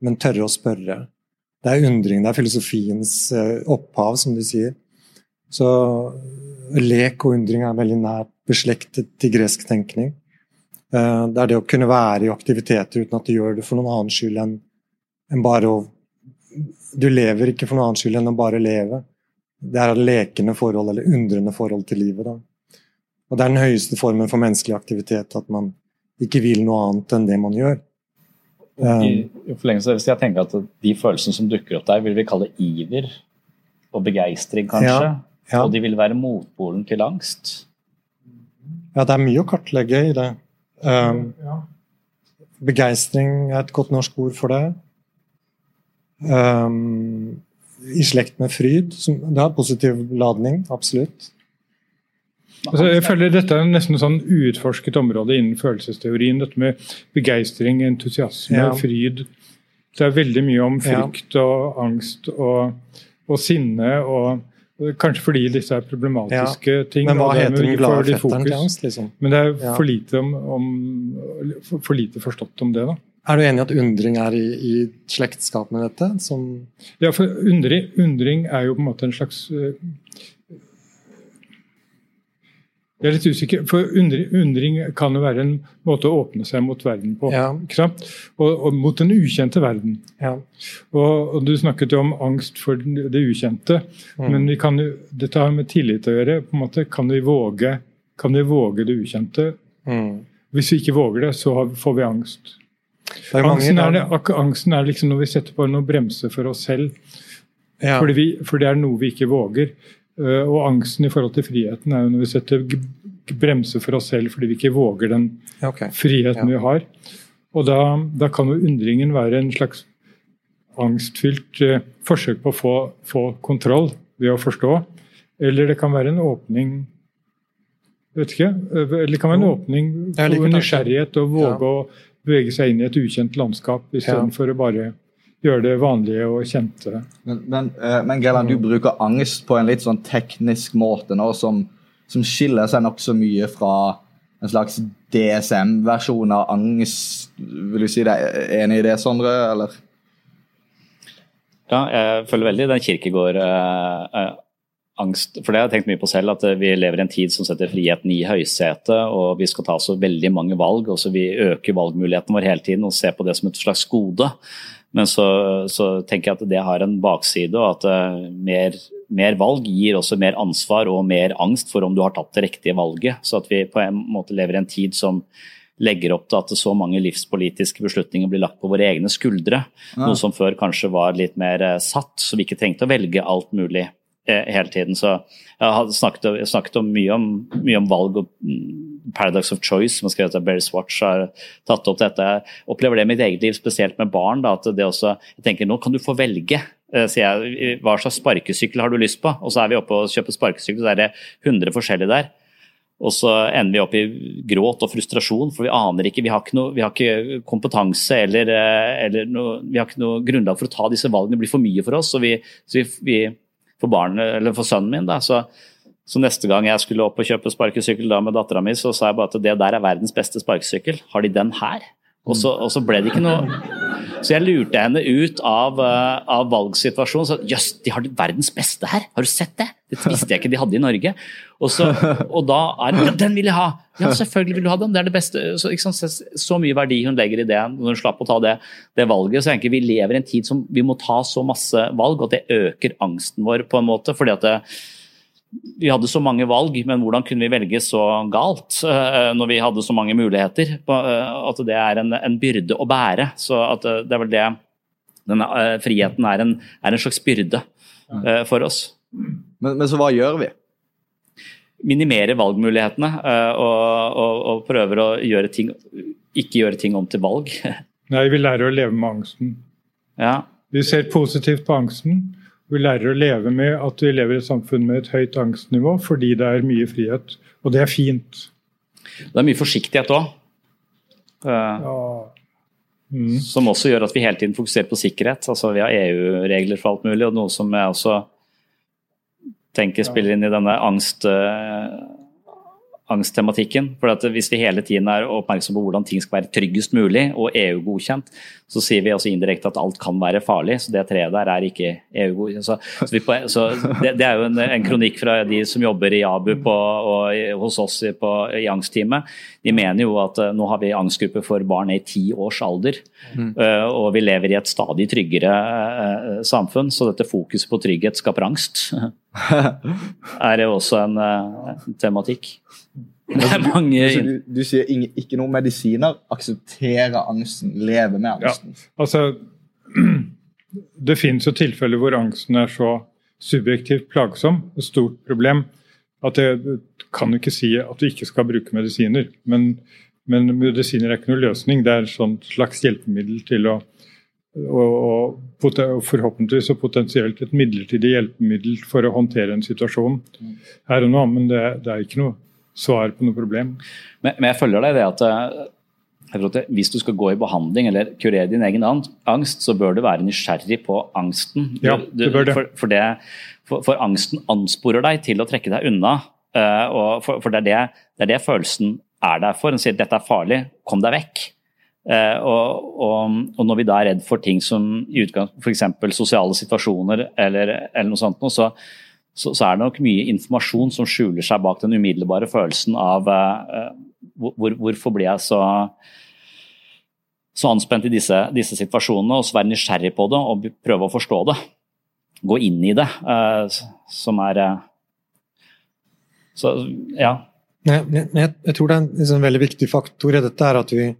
men tørre å spørre. Det er undring, det er filosofiens eh, opphav, som de sier. Så lek og undring er veldig nært beslektet til gresk tenkning. Eh, det er det å kunne være i aktiviteter uten at du gjør det for noen annen skyld enn, enn bare å Du lever ikke for noen annen skyld enn å bare leve. Det er lekende forhold, eller undrende forhold til livet. Da. Og det er den høyeste formen for menneskelig aktivitet, at man ikke vil noe annet enn det man gjør. I, i forlengelse hvis jeg tenker at De følelsene som dukker opp der, vil vi kalle iver og begeistring, kanskje? Ja. Ja. Og de vil være motpolen til angst? Ja, det er mye å kartlegge i det. Um, begeistring er et godt norsk ord for det. Um, I slekt med fryd. Som, det har positiv ladning, absolutt. Altså, jeg føler Dette er nesten sånn uutforsket område innen følelsesteorien. Dette med begeistring, entusiasme, ja. fryd. Det er veldig mye om frykt og angst og, og sinne. og Kanskje fordi disse er problematiske ja, ting. Men hva heter den glade fetteren til angst? Liksom? Men det er for, lite om, om, for, lite forstått om det. da. Er du enig i at undring er i, i slektskap med dette? Som ja, for undring, undring, er jo på en måte en slags uh, jeg er litt usikker, for undring, undring, kan jo være en måte å åpne seg mot verden på. Ja. Og, og, mot den ukjente verden. Ja. Og, og, Du snakket jo om angst for det ukjente. Mm. Men vi kan jo, dette har med tillit å gjøre. på en måte Kan vi våge, kan vi våge det ukjente? Mm. Hvis vi ikke våger det, så får vi angst. Er angsten, er det, angsten, er liksom når vi setter på noen bremser for oss selv. Ja. Vi, for det er noe vi ikke våger. Eh, og angsten i forhold til friheten er jo når vi setter bremser for oss selv fordi vi ikke våger den okay. friheten ja. vi har. Og da, da, kan jo undringen være en slags angstfylt uh, forsøk på å få, få, kontroll ved å forstå. Eller det kan være en åpning vet ikke, eh, eller det kan være en åpning for nysgjerrighet og våge ja. å bevege seg inn i et ukjent landskap istedenfor ja. Å bare gjøre det vanlige og kjente. Men, men, uh, men Gelland, du bruker angst på en litt sånn teknisk måte nå, som, som skiller seg nokså mye fra en slags DSM-versjon av angst. Vil du si deg enig i det, Sondre? eller? Ja, jeg følger veldig den Kirkegård uh, uh, angst, for det har jeg tenkt mye på selv, at vi lever i en tid som setter friheten i høysetet, og vi skal ta så veldig mange valg. og så Vi øker valgmuligheten vår hele tiden og ser på det som et slags gode. Men så, så, tenker jeg at det har en bakside, og at uh, mer, mer, valg gir også mer ansvar og mer angst for om du har tatt det riktige valget. Så at vi på en måte lever i en tid som legger opp til at så mange livspolitiske beslutninger blir lagt på våre egne skuldre. Ja. Noe som før kanskje var litt mer uh, satt, så vi ikke trengte å velge alt mulig hele tiden. Så jeg har snakket, snakket om mye, om, mye om valg og mm, Paradox of Choice, som er skrevet av Barry Swatch, har tatt opp dette. Jeg opplever det i mitt eget liv, spesielt med barn. Da, at det også, jeg tenker Nå kan du få velge. Eh, sier jeg, Hva slags sparkesykkel har du lyst på? Og så er vi oppe og kjøper sparkesykkel, så er det 100 forskjellige der. Og så ender vi opp i gråt og frustrasjon, for vi aner ikke Vi har ikke, noe, vi har ikke kompetanse eller, eh, eller noe, vi har ikke noe grunnlag for å ta disse valgene. Det blir for mye for oss. Så vi, vi, vi for, barnet, eller for sønnen min da, så så neste gang jeg skulle opp og kjøpe sparkesykkel da med dattera mi, så sa jeg bare at det der er verdens beste sparkesykkel. Har de den her? Og så, og så ble det ikke noe Så jeg lurte henne ut av, eh, av valgsituasjonen. Så jøss, de har verdens beste her! Har du sett det? Det visste jeg ikke de hadde i Norge. Og, så, og da er det ja, Den vil jeg ha! Ja, selvfølgelig vil du ha den. Det er det beste. Så, sant, så, mye verdi hun legger i det når hun slapp å ta det, det valget. Så egentlig vi lever i en tid som vi må ta så masse valg, og det øker angsten vår på en måte. fordi at det, vi hadde så mange valg, men hvordan kunne vi velge så galt uh, når vi hadde så mange muligheter? Uh, at det er en, en, byrde å bære. Så at uh, det er vel det Denne friheten er en, er en, slags byrde for oss. Men, men, så hva gjør vi? Minimere valgmulighetene og, og, og prøver å gjøre ting, ikke gjøre ting om til valg. Nei, vi lærer å leve med angsten. Ja. Vi ser positivt på angsten. Vi lærer å leve med at vi lever i et samfunn med et høyt angstnivå fordi det er mye frihet. Og det er fint. Det er mye forsiktighet òg. Eh, ja. mm. Som også gjør at vi hele tiden fokuserer på sikkerhet. Altså Vi har EU-regler for alt mulig, og noe som jeg også tenker spiller inn i denne angst... Angsttematikken. For at Hvis vi hele tiden er oppmerksom på hvordan ting skal være tryggest mulig og EU-godkjent, så sier vi også indirekte at alt kan være farlig. Så det treet der er ikke EU-godkjent. Så, så, så det, det, er jo en, en, kronikk fra de som jobber i ABU på, og hos oss på, i angstteamet. De mener jo at uh, nå har vi angstgruppe for barn i ti års alder. Mm. Uh, og vi lever i et stadig tryggere uh, samfunn, så dette fokuset på trygghet skaper angst. er jo også en tematikk. Det er mange altså, du, du, sier ingen, ikke noe medisiner. Akseptere angsten, leve med angsten. Ja, altså, det finnes jo tilfeller hvor angsten er så subjektivt plagsom, et stort problem, at jeg kan ikke si at du ikke skal bruke medisiner. Men, men medisiner er ikke noe løsning. Det er et slags hjelpemiddel til å og, forhåpentligvis og potensielt et midlertidig hjelpemiddel for å håndtere en situasjon her og nå. Men det, det er ikke noe svar på noe problem. Men, men jeg følger deg i det at eh, hvis du skal gå i behandling eller kurere din egen angst, så bør du være nysgjerrig på angsten. Ja, det bør det. For, for, det, for, for angsten ansporer deg til å trekke deg unna. Uh, for, det, er det, det, er det, følelsen er der for. Den sier dette er farlig, kom deg vekk. Uh, og, og, og, når vi da er redd for ting som i f.eks. sosiale situasjoner eller, eller noe sånt, så, så, så, er det nok mye informasjon som skjuler seg bak den umiddelbare følelsen av eh, hvor, hvorfor blir jeg så, så anspent i disse, disse, situasjonene, og så være nysgjerrig på det og prøve å forstå det. Gå inn i det, eh, som er uh, Så, ja. Jeg, jeg, jeg, tror det er en liksom, veldig viktig faktor i dette er at vi,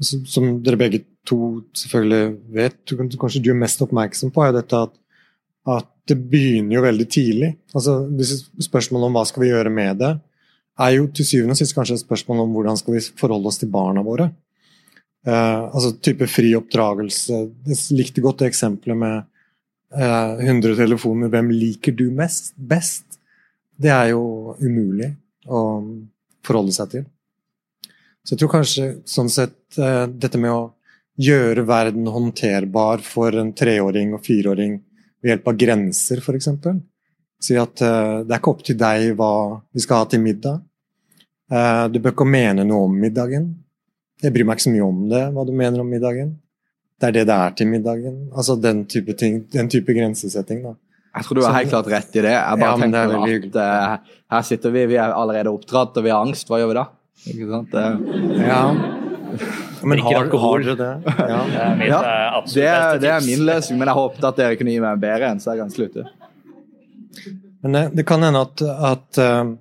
som dere begge to selvfølgelig vet, kanskje du er mest oppmerksom på, er dette at at det begynner jo veldig tidlig. Altså, Spørsmålet om hva skal vi gjøre med det, er jo til syvende og sist kanskje et spørsmål om hvordan skal vi forholde oss til barna våre. Uh, altså type fri oppdragelse. Jeg likte godt det eksempelet med uh, 100 telefoner. Hvem liker du mest, best? Det er jo umulig å forholde seg til. Så jeg tror kanskje sånn sett uh, dette med å gjøre verden håndterbar for en treåring og fireåring ved hjelp av grenser, f.eks. Si at uh, det er ikke opp til deg hva vi skal ha til middag. Uh, du bør ikke mene noe om middagen. Jeg bryr meg ikke så mye om det, hva du mener om middagen. Det er det det er til middagen. Altså den type ting, den type grensesetting. da. Jeg tror du har helt klart rett i det. Jeg bare ja, tenker at uh, her sitter vi, vi er allerede oppdratt og vi har angst. Hva gjør vi da? Ikke sant? Det... Ja. Men har, har dere det? Ja. ja det, er, det, er, min løsning, men jeg håpet at dere kunne gi meg bedre enn så jeg kan slutte. Men det, det kan hende at, at uh,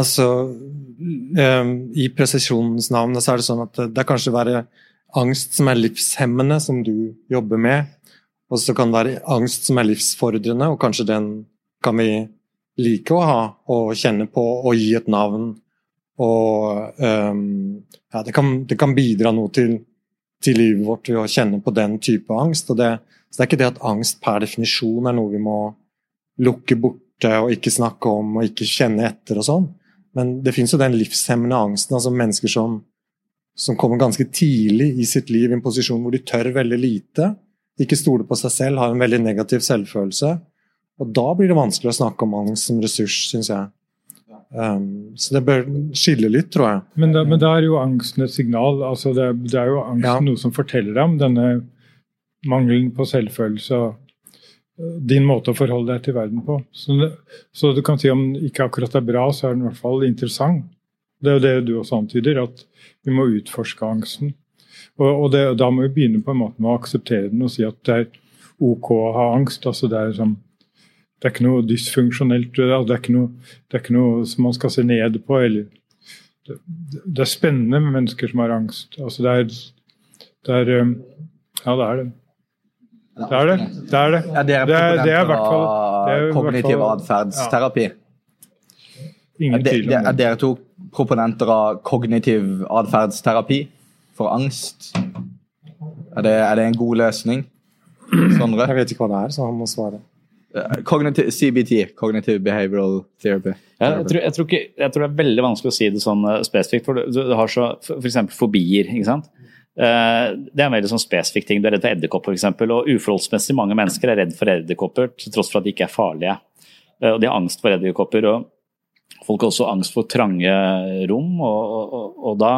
altså um, I presisjonens navn så er det sånn at det er kanskje være angst som er livshemmende, som du jobber med. Og så kan det være angst som er livsfordrende, og kanskje den kan vi like å ha og kjenne på og gi et navn og um, ja, det, kan, det, kan, bidra noe til, til, livet vårt ved å kjenne på den type angst. Det, så det er ikke det at angst per definisjon er noe vi må lukke borte og ikke snakke om og ikke kjenne etter og sånn. Men det fins jo den livshemmende angsten, altså mennesker som, som kommer ganske tidlig i sitt liv i en posisjon hvor de tør veldig lite, ikke stoler på seg selv, har en veldig negativ selvfølelse. Og da blir det vanskelig å snakke om angst som ressurs, syns jeg. Um, så det bør skille litt, tror jeg. Men da, men da er jo angsten et signal. altså Det, det er jo angsten Ja. noe som forteller deg om denne mangelen på selvfølelse og øh, din måte å forholde deg til verden på. Så, det, så du kan si om den ikke akkurat er bra, så er den i hvert fall interessant. Det er jo det du også antyder, at vi må utforske angsten. Og, og det, da må vi begynne på en måte med å akseptere den og si at det er ok å ha angst. altså Det er, sånn, det er ikke noe dysfunksjonelt, det er, det er, ikke noe, det er ikke noe som man skal se ned på. eller det, det er spennende med mennesker som har angst. Altså det er, det er Ja, det er det. Det er det. Det er det. Ja, dere er det, er, det er i hvert fall det er kognitiv atferdsterapi. Ingen Er, de, tvil om er dere to proponenter av kognitiv atferdsterapi for angst? Er det, er det en god løsning? Sondre? Jeg vet ikke hva det er, så han må svare. Eh, Cognitive, CBT, Cognitive Behavioral Therapy. Ja, jeg, tror, jeg, tror ikke, jeg tror det er veldig vanskelig å si det sånn eh, spesifikt. for Du, du har så f.eks. fobier. ikke sant? Eh, det er en veldig sånn spesifikk ting. Du er redd for edderkopper f.eks. Og uforholdsmessig mange mennesker er redd for edderkopper til tross for at de ikke er farlige. Og De har angst for edderkopper. og Folk har også angst for trange rom. og, og, og, og da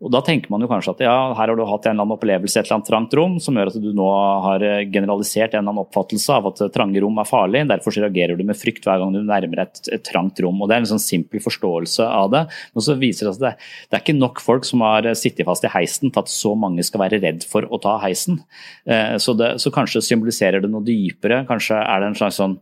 og Da tenker man jo kanskje at ja, her har du hatt en eller annen opplevelse i et eller annet trangt rom som gjør at du nå har eh, generalisert en eller annen oppfattelse av at eh, trange rom er farlig. Derfor så reagerer du med frykt hver gang du nærmer deg et, et trangt rom. og Det er en sånn simpel forståelse av det. Men så viser det at det, det er ikke nok folk som har eh, sittet fast i heisen til at så mange skal være redd for å ta heisen. Eh, Så, det, så kanskje symboliserer det noe dypere. Kanskje er det en slags sånn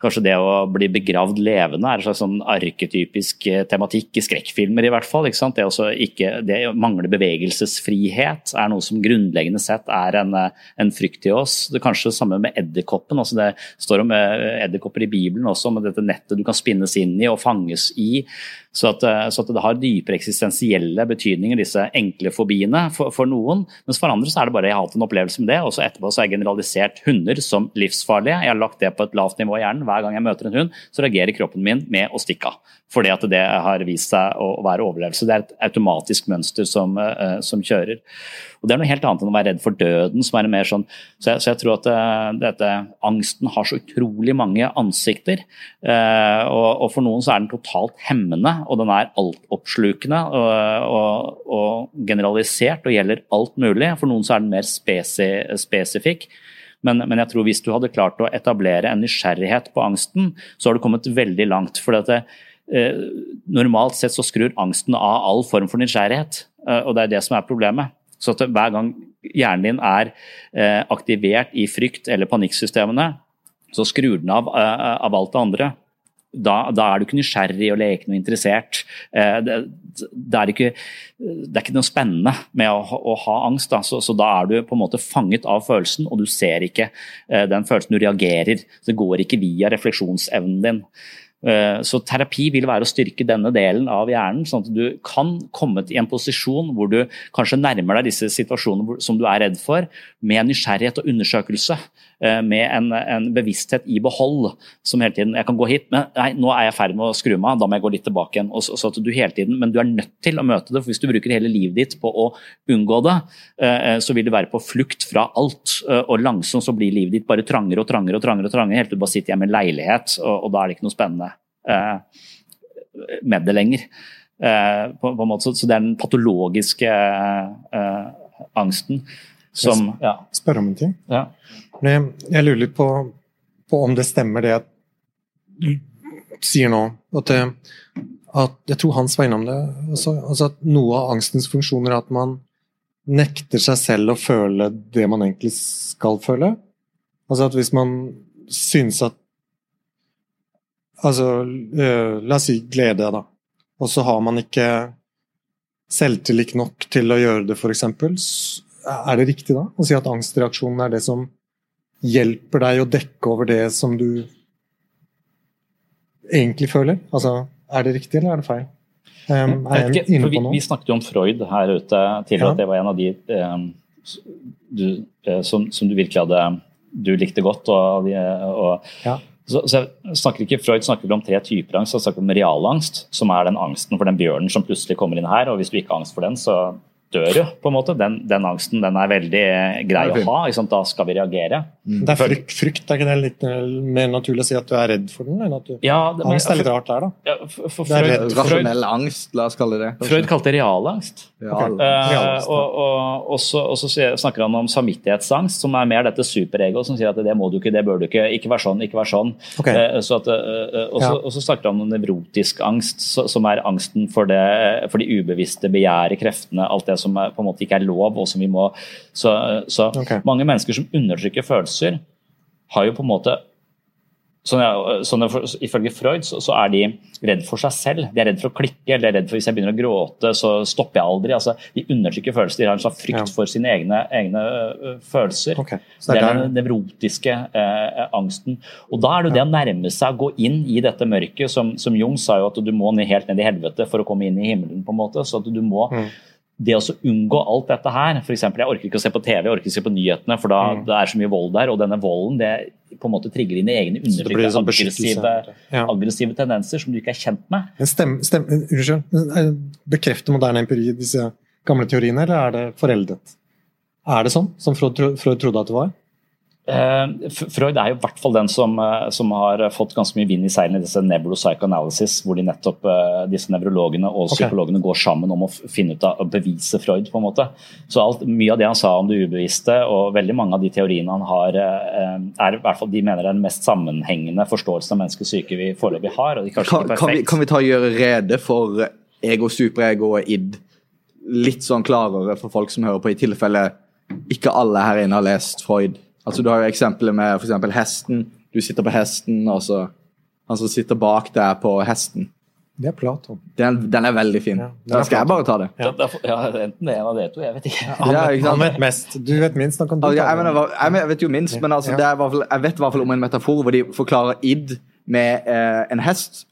Kanskje det å bli begravd levende er en slags sånn arketypisk eh, tematikk i skrekkfilmer, i hvert fall. ikke sant? Det, også ikke, det å mangle bevegelsesfrihet er noe som grunnleggende sett er en, eh, en frykt i oss. Det er kanskje det samme med edderkoppen. altså Det står om eh, edderkopper i Bibelen også, med dette nettet du kan spinnes inn i og fanges i. Så at, eh, så at det har dypere eksistensielle betydninger, disse enkle fobiene, for, for noen. Mens for andre så er det bare jeg har hatt en opplevelse med det, og så etterpå så har jeg generalisert hunder som livsfarlige. Jeg har lagt det på et lavt nivå i hjernen. Hver gang jeg møter en hund, så reagerer kroppen min med å stikke av. Fordi at det har vist seg å være overlevelse. Det er et automatisk mønster som, eh, som kjører. Og Det er noe helt annet enn å være redd for døden. som er mer sånn, Så jeg, så jeg tror at uh, dette, angsten har så utrolig mange ansikter. Uh, og, og For noen så er den totalt hemmende, og den er altoppslukende og, og, og generalisert og gjelder alt mulig. For noen så er den mer spesi, spesifikk. Men, men jeg tror hvis du hadde klart å etablere en nysgjerrighet på angsten, så har du kommet veldig langt. For dette, eh, normalt sett så skrur angsten av all form for nysgjerrighet, eh, og det er det som er problemet. Så at hver gang hjernen din er eh, aktivert i frykt- eller panikksystemene, så skrur den av eh, av alt det andre. Da, da er du ikke nysgjerrig og leken og interessert. Eh, det, det, er ikke, det er ikke noe spennende med å, å ha angst. Da. Så, så da er du på en måte fanget av følelsen, og du ser ikke eh, den følelsen. Du reagerer. Det går ikke via refleksjonsevnen din. Eh, Så terapi vil være å styrke denne delen av hjernen, sånn at du kan komme i en posisjon hvor du kanskje nærmer deg disse situasjonene som du er redd for, med nysgjerrighet og undersøkelse. Eh, Med en, en bevissthet i behold som hele tiden Jeg kan gå hit, men nei, nå er jeg i ferd med å skru meg av, da må jeg gå litt tilbake igjen. Og så, så at du hele tiden, Men du er nødt til å møte det, for hvis du bruker hele livet ditt på å unngå det, eh, så vil du være på flukt fra alt. eh, Og langsomt så blir livet ditt bare trangere og trangere og trangere, og trangere, helt til du bare sitter hjemme i en leilighet, og, og da er det ikke noe spennende eh, med det lenger. Eh, på, på en måte, så, det er den patologiske eh, angsten som ja. Spørre om en ting? Ja. Jeg, jeg lurer litt på, på om det stemmer det jeg sier nå. At, det, at Jeg tror Hans var innom det. Også, altså at Noe av angstens funksjoner er at man nekter seg selv å føle det man egentlig skal føle. Altså at hvis man syns at Altså, øh, la oss si glede, da. Og så har man ikke selvtillit nok til å gjøre det, f.eks. Er det riktig da å si at angstreaksjonen er det som hjelper deg å dekke over det som du egentlig føler? Altså, er det riktig, eller er det feil? Um, er jeg inne på noe? vi snakket jo om Freud her ute tidligere, Ja. at det var en av de um, du, eh, som, som du virkelig hadde du likte godt. Og, og, Ja. så, så jeg snakker ikke, Freud snakker vel om tre typer angst. Han snakker om realangst, som er den angsten for den bjørnen som plutselig kommer inn her. og Hvis du ikke har angst for den, så dør jo, på en måte. Den, den angsten den er veldig grei er å ha. Da skal vi reagere. Det er frykt, frykt, er ikke det litt eh, mer naturlig å si at du er redd for den? Eller at du... Ja, det- men- Angst er litt rart der, da. Ja, for, for Det er Freud, redd. Freud, Rasjonell angst, la oss kalle det det. Freud kalte det realangst. Real. Eh, Realangst, ja. og, og, og, så, og så snakker han om samvittighetsangst, som er mer dette superegoet som sier at det må du ikke, det bør du ikke, ikke vær sånn, ikke vær sånn. Okay. Uh, så at, uh, og, så, Ja. og så snakker han om nevrotisk angst, så, som er angsten for, det, for de ubevisste begjæret, kreftene, alt det som er, på en måte ikke er lov, og som vi må Så, så okay. mange mennesker som undertrykker følelser, har jo på en måte Sånn, ja, sånn, ifølge Freud så, så er de redd for seg selv. De er redd for å klikke, eller de er redd for hvis jeg begynner å gråte, så stopper jeg aldri. Altså, de undertrykker følelser. De har en slags frykt Ja. for sine egne, egne følelser. Okay. Det er den nevrotiske eh, angsten. Og Da er det jo det å nærme seg, gå inn i dette mørket. Som, som Jung sa jo at du må ned, helt ned i helvete for å komme inn i himmelen. på en måte, så at du må Mm. Det å unngå alt dette her f.eks. Jeg orker ikke å se på TV, jeg orker ikke å se på nyhetene, for da Mm. det er så mye vold der. Og denne volden det på en måte trigger dine egne underliggende sånn aggressive. Ja. aggressive tendenser som du ikke er kjent med. Men stem, stem, unnskyld, eh, bekrefter moderne empiri disse gamle teoriene, eller er det foreldet? Er det sånn, som Freud trodde at det var? Eh, Freud er jo i hvert fall den som, eh, som har fått ganske mye vind i seilene i disse nevropsychoanalysis, hvor de nettopp, eh, disse nevrologene og psykologene psykologene går sammen om å finne ut av å bevise Freud. på en måte. Så alt, Mye av det han sa om det ubevisste, og veldig mange av de teoriene han har, er i hvert fall de mener er den mest sammenhengende forståelsen av menneskets syke vi foreløpig har. og de kanskje Kan, ikke kan, vi, kan vi ta og gjøre rede for ego, superego og id litt sånn klarere for folk som hører på, i tilfelle ikke alle her inne har lest Freud? Altså Du har jo eksempelet med f.eks. hesten. Du sitter på hesten, og så han som sitter bak deg på hesten. Det er Platon. Den, den er veldig fin. Ja, da skal jeg bare ta det. Da Ja, Enten det ene av det to, jeg vet ikke. Han, vet, han vet mest. Du vet minst. Da kan du Altså, jeg, mener, jeg, vet jo minst, men altså, Ja. det er fall, jeg vet i hvert fall om en metafor hvor de forklarer id med eh, en hest,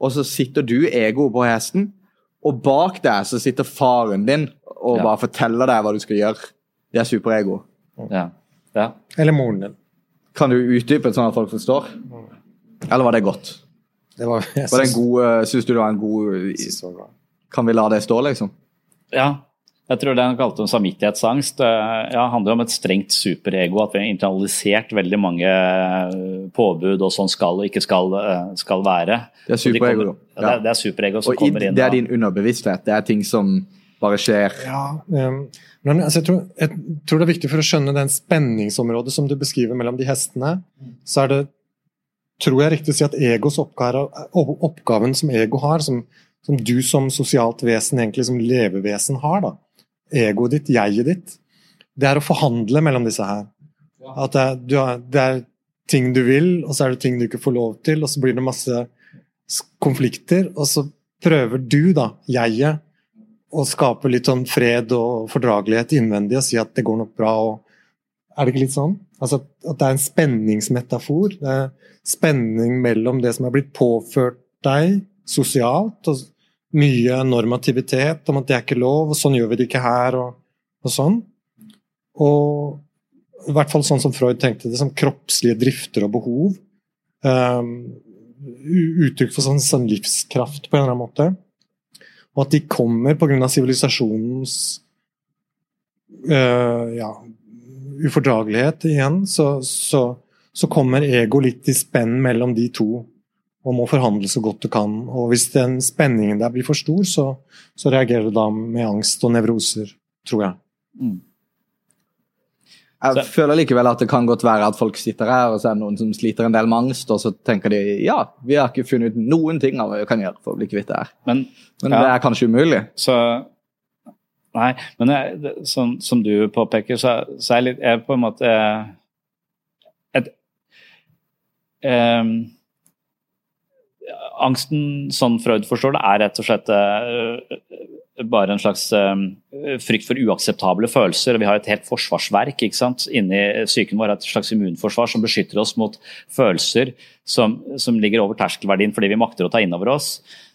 og så sitter du ego på hesten, og bak deg så sitter faren din og Ja. bare forteller deg hva du skal gjøre. Det er superego. Ja. Ja. Eller moren din. Kan du utdype sånn at folk forstår? Eller var det godt? Det var, jeg Var det en god, eh, Syns du det var en god bra. Kan vi la det stå, liksom? Ja, jeg tror det han kalte om samvittighetsangst. det Ja, handler om et strengt superego. At vi har internalisert veldig mange eh, påbud og sånn skal og ikke skal, eh, skal være. Det er superego. de kommer- Ja, det, det er superego som Og kommer inn. det er din underbevissthet. Det er ting som bare skjer. Ja, um, men altså, jeg, tror, jeg tror det er viktig for å skjønne den spenningsområdet som du beskriver mellom de hestene. Så er det, tror jeg riktig å si at egos oppgave, oppgaven som ego har, som, som du som sosialt vesen, egentlig som levevesen har, da. egoet ditt, jeget ditt, det er å forhandle mellom disse her. At det er, du har, det er ting du vil, og så er det ting du ikke får lov til, og så blir det masse konflikter, og så prøver du, da, jeget, å skape litt sånn fred og fordragelighet innvendig og si at det går nok bra. og Er det ikke litt sånn? Altså at- det er en spenningsmetafor. Det er spenning mellom det som er blitt påført deg sosialt, og mye normativitet om at det er ikke lov, og sånn gjør vi det ikke her, og, og sånn. Og i hvert fall sånn som Freud tenkte det, som kroppslige drifter og behov. Um, uttrykk for sånn, sånn livskraft på en eller annen måte. Og at de kommer pga. sivilisasjonens uh, ja, ufordragelighet igjen, så, så, så kommer ego litt i spenn mellom de to og må forhandle så godt du kan. Og hvis den spenningen der blir for stor, så, så reagerer du da med angst og nevroser, tror jeg. Mm. Jeg føler likevel at det kan godt være at folk sitter her, og så er det noen som sliter en del med angst, og så tenker de ja, vi har ikke funnet ut noen ting av hva vi kan gjøre for å bli kvitt det her. Men, Men ja. det er kanskje umulig. Så Nei, men jeg, sånn, som du påpeker, så, så er jeg litt jeg er på en måte et, um, Angsten, sånn Freud forstår det, er rett og slett uh, bare en slags eh, frykt for uakseptable følelser. Vi har et helt forsvarsverk ikke sant? inni psyken vår, et slags immunforsvar som beskytter oss mot følelser som, som ligger over terskelverdien fordi vi makter å ta inn over oss.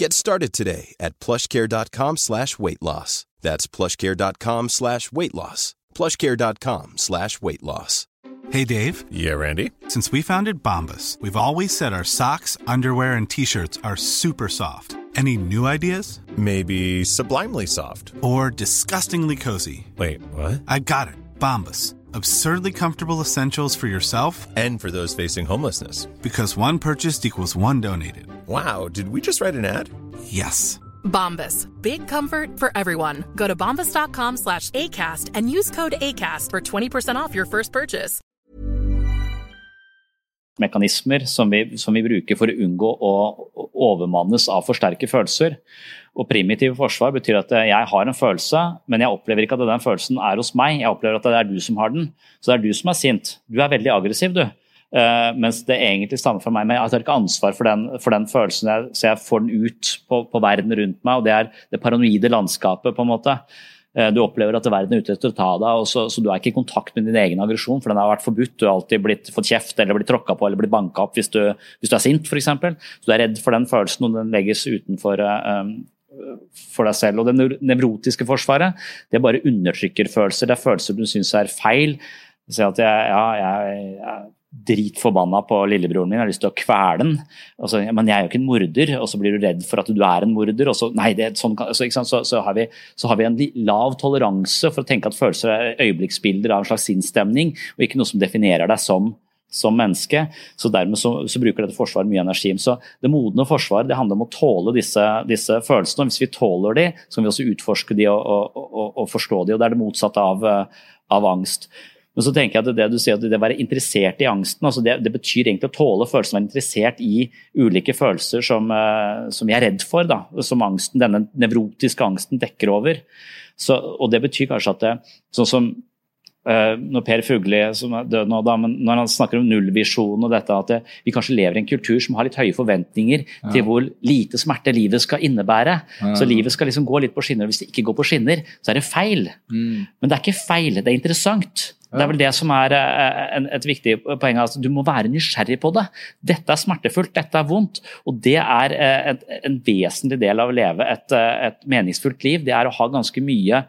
Get started today at plushcare.com slash weight loss. That's plushcare.com slash weight loss. plushcare.com slash weight loss. Hey, Dave. Yeah, Randy. Since we founded Bombus, we've always said our socks, underwear, and t-shirts are super soft. Any new ideas? Maybe sublimely soft. Or disgustingly cozy? Wait, what? I got it. Bombus. Absurdly comfortable essentials for yourself And for those facing homelessness. because one purchased equals one donated. Wow, did we just write an ad? Yes. Bombas. Big comfort for everyone. Go to bombas.com slash ACAST and use code ACAST for 20% off your first purchase. mekanismer som vi, som vi bruker for å unngå å overmannes av for sterke følelser. Og primitive forsvar betyr at jeg har en følelse, men jeg opplever ikke at den følelsen er hos meg. Jeg opplever at det er du som har den. Så det er du som er sint. Du er veldig aggressiv, du. Uh, mens det egentlig stammer fra meg. Men jeg tar ikke ansvar for den, for den følelsen, jeg, så jeg får den ut på, på, verden rundt meg. og Det er det paranoide landskapet, på en måte. Uh, du opplever at verden er ute etter å ta deg, så, så, du er ikke i kontakt med din egen aggresjon, for den har vært forbudt. Du har alltid blitt fått kjeft eller blitt tråkka på eller blitt banka opp hvis du, hvis du er sint, f.eks. Så du er redd for den følelsen, og den legges utenfor uh, for deg selv. Og det nevrotiske forsvaret det bare undertrykker følelser. Det er følelser du syns er feil. Si at jeg, ja, jeg, jeg dritforbanna på lillebroren min, jeg har lyst til å kvele den. Så, men jeg er jo ikke en morder, og så blir du redd for at du er en morder. så, nei, det, sånn, så, så, så, har vi, så har vi en lav toleranse for å tenke at følelser er øyeblikksbilder av en slags sinnsstemning, og ikke noe som definerer deg som som menneske. så Dermed så, så, bruker dette forsvaret mye energi. Så Det modne forsvaret det handler om å tåle disse, disse følelsene. og Hvis vi tåler de, så kan vi også utforske de og, og, og, og forstå de. og Det er det motsatte av, av angst. Men så tenker jeg at det du sier at det å være interessert i angsten, altså det, det, betyr egentlig å tåle følelsen, være interessert i ulike følelser som, uh, som jeg er redd for, da, som angsten, denne nevrotiske angsten dekker over. Så, og Det betyr kanskje at det, sånn som når Per Fugli, som er død nå, da, men når han snakker om nullvisjon og dette at vi kanskje lever i en kultur som har litt høye forventninger ja. til hvor lite smerte livet skal innebære. Ja. Så livet skal liksom gå litt på skinner. og Hvis det ikke går på skinner, så er det feil. Mm. Men det er ikke feil, det er interessant. Det er vel det som er en, et viktig poeng. Altså, du må være nysgjerrig på det. Dette er smertefullt, dette er vondt. Og det er uh, et, en vesentlig del av å leve et, et, meningsfullt liv. Det er å ha ganske mye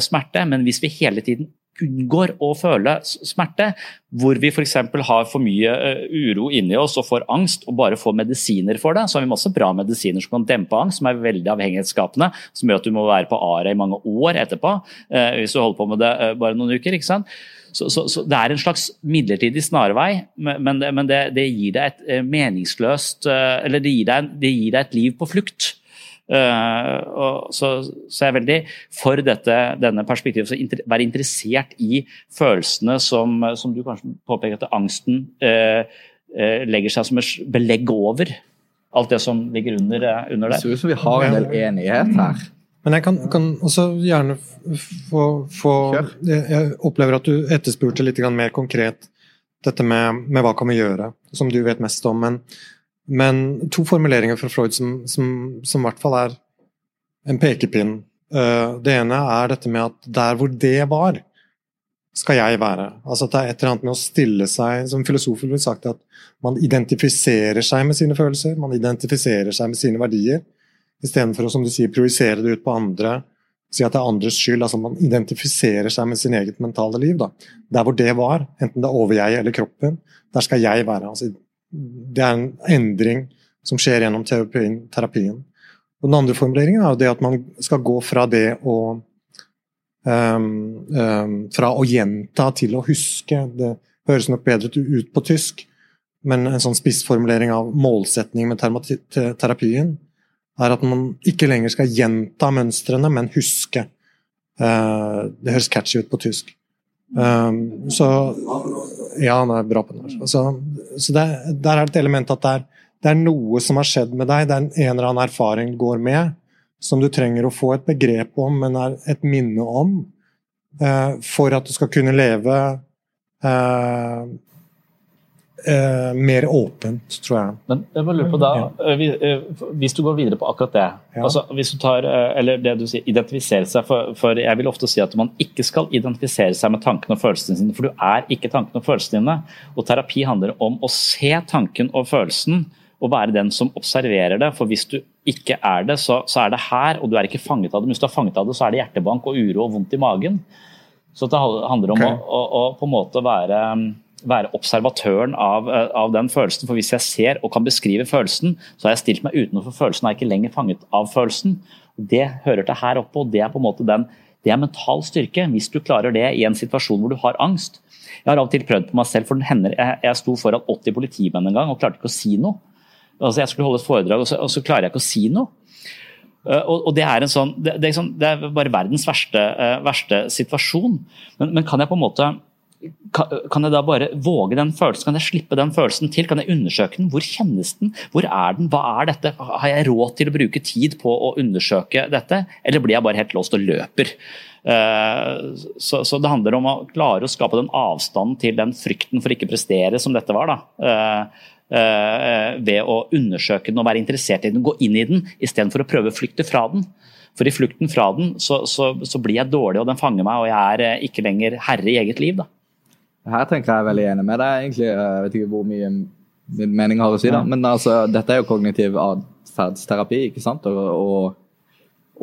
smerte, men hvis vi hele tiden unngår å føle smerte, hvor vi f.eks. har for mye eh, uro inni oss og får angst og bare får medisiner for det, så har vi masse bra medisiner som kan dempe angst, som er veldig avhengighetsskapende, som gjør at du må være på ARA i mange år etterpå eh, hvis du holder på med det eh, bare noen uker. ikke sant? Så, så, så, Det er en slags midlertidig snarvei, men, men det, det, gir deg et meningsløst Eller det gir deg, det gir deg et liv på flukt. Uh, så, så, jeg er veldig for dette, denne perspektivet. Så være interessert i følelsene som, som du kanskje påpeker at angsten uh, uh, legger seg som et belegg over. Alt det som ligger under, under det. Det ser ut som vi har en del enighet her. Men jeg kan, kan også gjerne få, få Jeg opplever at du etterspurte litt mer konkret dette med, med hva kan vi gjøre, som du vet mest om. men men to formuleringer fra Freud som, som, som i hvert fall er en pekepinn. Uh, det ene er dette med at der hvor det var, skal jeg være. Altså at det er et eller annet med å stille seg Som filosofer ville sagt at man identifiserer seg med sine følelser, man identifiserer seg med sine verdier, istedenfor å som du sier, projisere det ut på andre, si at det er andres skyld. altså Man identifiserer seg med sin eget mentale liv. da. Der hvor det var, enten det er over jeg eller kroppen, der skal jeg være. altså det er en endring som skjer gjennom terapien. terapien. Og den andre formuleringen er jo det at man skal gå fra det å um, um, Fra å gjenta til å huske. Det høres nok bedre ut på tysk. men en sånn spissformulering av målsetning med terapien er at man ikke lenger skal gjenta mønstrene, men huske. Uh, det høres catchy ut på tysk. Um, så Ja, han er bra på norsk. Så, så det, der er det et element at det er, det er, noe som har skjedd med deg, det er en eller annen erfaring går med, som du trenger å få et begrep om, men er et minne om, eh, for at du skal kunne leve uh, eh, mer åpent, tror jeg. Men jeg må lurer på da, eh, eh, Hvis du går videre på akkurat det ja. altså hvis du tar, eh, eller det du sier, identifisere seg, for, for, jeg vil ofte si at man ikke skal identifisere seg med tankene og følelsene sine, for du er ikke tankene og følelsene dine. Og terapi handler om å se tanken og følelsen og være den som observerer det. For hvis du ikke er det, så, så er det her, og du er ikke fanget av det. Men hvis du er fanget av det, så er det hjertebank og uro og vondt i magen. Så det handler om okay. å, å, å, på en måte være være observatøren av, eh, av, den følelsen. For hvis jeg ser og kan beskrive følelsen, så har jeg stilt meg utenfor følelsen og er ikke lenger fanget av følelsen. Det hører til her oppe, og det er på en måte den, det er mental styrke. Hvis du klarer det i en situasjon hvor du har angst. Jeg har av og til prøvd på meg selv, for hender, jeg, jeg sto foran 80 politimenn en gang og klarte ikke å si noe. Altså, jeg skulle holde et foredrag, og så, og så klarer jeg ikke å si noe. Uh, og, det, er sånn, det, er sånn, det, er bare verdens verste, uh, verste situasjon. Men, men, kan jeg på en måte kan jeg da bare våge den følelsen? Kan jeg slippe den følelsen til? Kan jeg undersøke den? Hvor kjennes den? Hvor er den? Hva er dette? Har jeg råd til å bruke tid på å undersøke dette, eller blir jeg bare helt låst og løper? Eh, så, det handler om å klare å skape den avstanden til den frykten for ikke prestere som dette var. da. Eh, eh, ved å undersøke den og være interessert i den, gå inn i den, istedenfor å prøve å flykte fra den. For i flukten fra den så, så, så, blir jeg dårlig, og den fanger meg, og jeg er ikke lenger herre i eget liv. da. Her tenker jeg er veldig enig med deg. egentlig. Jeg vet ikke hvor mye min mening har å si, da. Men altså, dette er jo kognitiv atferdsterapi, ikke sant? Og, og,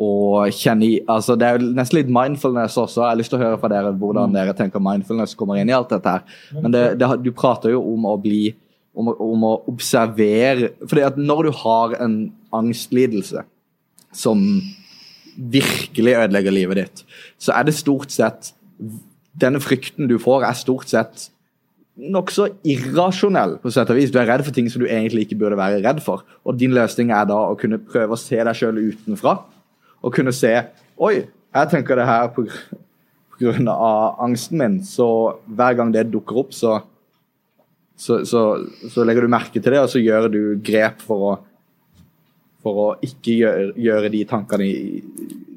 og kjenne i altså Det er jo nesten litt mindfulness også. Jeg har lyst til å høre fra dere hvordan mm. dere tenker mindfulness kommer inn i alt dette her. Men det, det, du prater jo om å bli om, om å observere fordi at når du har en angstlidelse som virkelig ødelegger livet ditt, så er det stort sett denne frykten du får, er stort sett nokså irrasjonell. på sett og vis. Du er redd for ting som du egentlig ikke burde være redd for. Og Din løsning er da å kunne prøve å se deg sjøl utenfra. Og kunne se Oi, jeg tenker det her på, på grunn av angsten min. Så hver gang det dukker opp, så, så, så, så legger du merke til det, og så gjør du grep for å for å ikke gjøre, gjøre de tankene i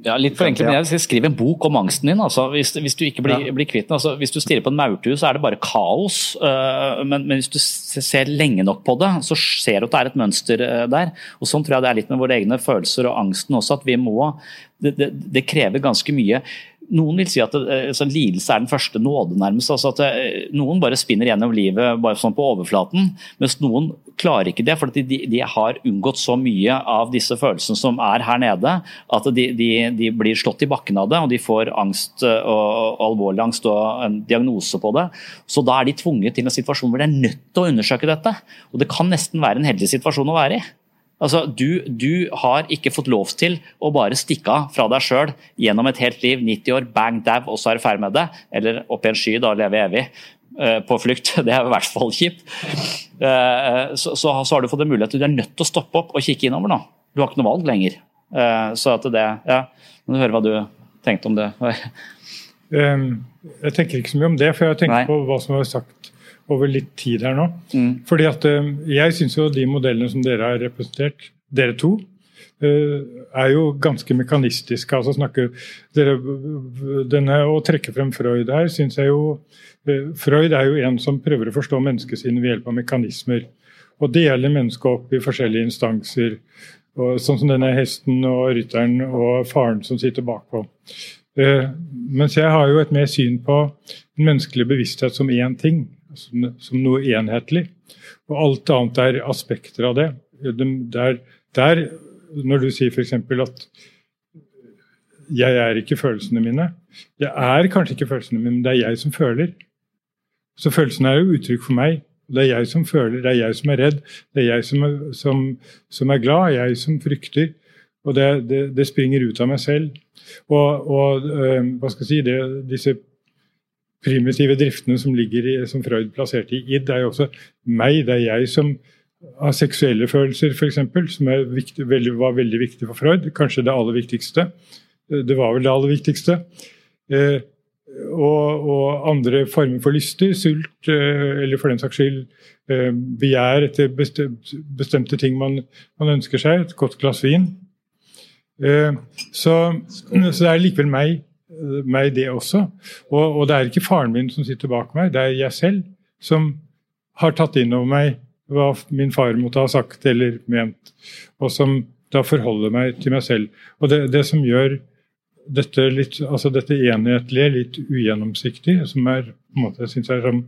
ja, litt forenklet, men jeg vil skrive en bok om angsten din. Altså, hvis, hvis, du ikke blir, ja. blir kvitt den. Altså, hvis du stirrer på en maurtue, så er det bare kaos. Uh, men, men, hvis du ser lenge nok på det, så ser du at det er et mønster uh, der. Og Sånn tror jeg det er litt med våre egne følelser og angsten også. at vi må, det, det, det krever ganske mye noen vil si at altså, lidelse er den første nåde, nærmest. Altså at eh, noen bare spinner gjennom livet bare sånn på overflaten, mens noen klarer ikke det. For de, de, har unngått så mye av disse følelsene som er her nede, at de, de, de, blir slått i bakken av det. Og de får angst og, og alvorlig angst og en diagnose på det. Så da er de tvunget til en situasjon hvor de er nødt til å undersøke dette. Og det kan nesten være en heldig situasjon å være i. Altså, du, du, har ikke fått lov til å bare stikke av fra deg sjøl gjennom et helt liv, 90 år, bang, dau, og så er du ferdig med det. Eller opp i en sky da, leve evig uh, på flukt. Det er i hvert fall kjipt. Uh, så, så, så, har du fått en mulighet du er nødt til å stoppe opp og kikke innover nå. Du har ikke noe valg lenger. Uh, så at det, ja, Må du høre hva du tenkte om det. um, jeg tenker ikke så mye om det, for jeg tenkt Nei. på hva som var sagt over litt tid her nå. Mm. Fordi at eh, Jeg syns jo de modellene som dere har representert, dere to, eh, er jo ganske mekanistiske. altså snakker dere, denne Å trekke frem Freud her, syns jeg jo eh, Freud er jo en som prøver å forstå menneskesinnet ved hjelp av mekanismer. Og gjelder mennesket opp i forskjellige instanser. Og, sånn som denne hesten og rytteren og faren som sitter bakpå. mens jeg har jo et mer syn på den menneskelige bevissthet som én ting som, som, noe enhetlig. Og alt annet er aspekter av det. Der, der når du sier f.eks. at jeg er ikke følelsene mine. Jeg er kanskje ikke følelsene mine, men det er jeg som føler. Så følelsene er jo uttrykk for meg. Det er jeg som føler, det er jeg som er redd, det er jeg som er, som, som er glad, jeg som frykter. Og det, det, det, springer ut av meg selv. Og, og øh, hva skal jeg si, det, disse primitive driftene som i, som Freud plasserte i id, er jo også meg. Det er jeg som har seksuelle følelser, f.eks., som viktig, veldig, var veldig viktig for Freud. Kanskje det aller viktigste. Det var vel det aller viktigste. Eh, og, og, andre former for lyster, sult, eh, eller for den saks skyld eh, begjær etter bestemte ting man, man, ønsker seg. Et godt glass vin. Eh, så, så, det er likevel meg, meg det også. Og, og, det er ikke faren min som sitter bak meg, det er jeg selv som har tatt inn over meg hva min far måtte ha sagt eller ment, og som da forholder meg til meg selv. Og det, det som gjør dette, litt, altså dette enhetlige, litt ugjennomsiktig, som er på en måte, jeg synes er som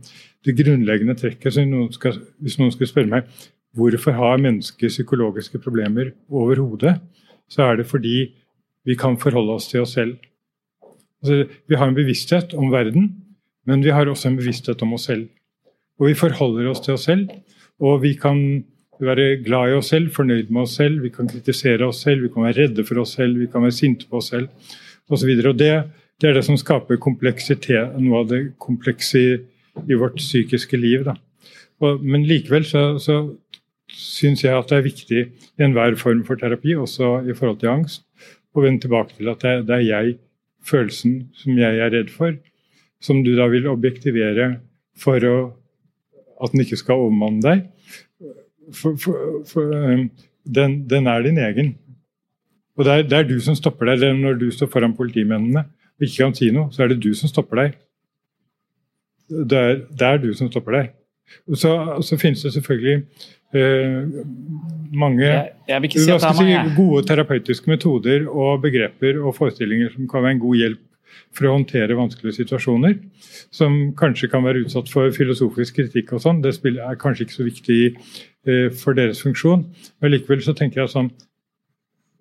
det grunnleggende trekket. Noen skal, hvis noen skulle spørre meg hvorfor har mennesker psykologiske problemer overhodet, så er det fordi vi kan forholde oss til oss selv. Altså, vi har en bevissthet om verden, men vi har også en bevissthet om oss selv. Og vi forholder oss til oss selv, og vi kan være glad i oss selv, fornøyd med oss selv, vi kan kritisere oss selv, vi kan være redde for oss selv, vi kan være sinte på oss selv osv. Det, det er det som skaper kompleksitet, noe av det komplekse i, i vårt psykiske liv. Og, men likevel så, så syns jeg at det er viktig i enhver form for terapi, også i forhold til angst, å vende tilbake til at det, det er jeg, følelsen som jeg er redd for, som du da vil objektivere for å, at den ikke skal overmanne deg. For, for, for, um, den, den, er din egen. Og det er, det er, du som stopper deg. Eller når du står foran politimennene og ikke kan si noe, så er det du som stopper deg. Det er, det er du som stopper deg. Og så, så finnes det selvfølgelig eh, mange jeg, jeg si mange. gode terapeutiske metoder og begreper og forestillinger som kan være en god hjelp for å håndtere vanskelige situasjoner. Som kanskje kan være utsatt for filosofisk kritikk og sånn. Det er kanskje ikke så viktig eh, for deres funksjon. Men likevel så tenker jeg sånn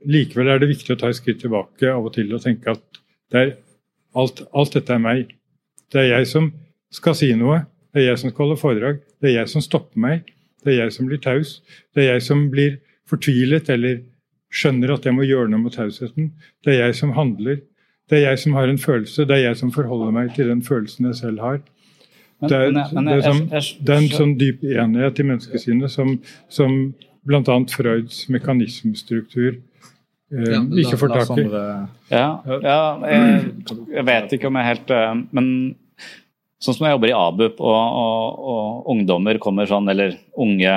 Likevel er det viktig å ta et skritt tilbake av og til og tenke at det er, alt, alt, dette er meg. Det er jeg som skal si noe. Det er jeg som skal holde foredrag. Det er jeg som stopper meg. Det er jeg som blir taus. Det er jeg som blir fortvilet eller skjønner at jeg må gjøre noe med tausheten. Det er jeg som handler. Det er jeg som har en følelse. Det er jeg som forholder meg til den følelsen jeg selv har. Det er, det er, som, det er en sånn dyp enighet i menneskesinnet som, som bl.a. Freuds mekanismestruktur eh, ikke får tak i. Ja, ja jeg, jeg, vet ikke om jeg helt eh, Men sånn som når jeg jobber i ABUP, og, og, og ungdommer kommer sånn, eller unge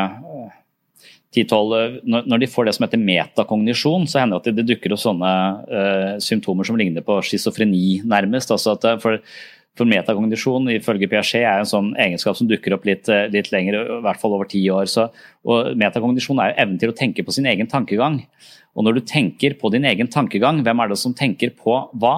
10-12 eh, Når de får det som heter metakognisjon, så hender det at det dukker opp sånne uh, symptomer som ligner på schizofreni, nærmest. altså at for for metakognisjon ifølge Piaget er en sånn egenskap som dukker opp litt, litt lenger, i hvert fall over ti år. Så, og metakognisjon er jo evnen til å tenke på sin egen tankegang. Og når du tenker på din egen tankegang, hvem er det som tenker på hva?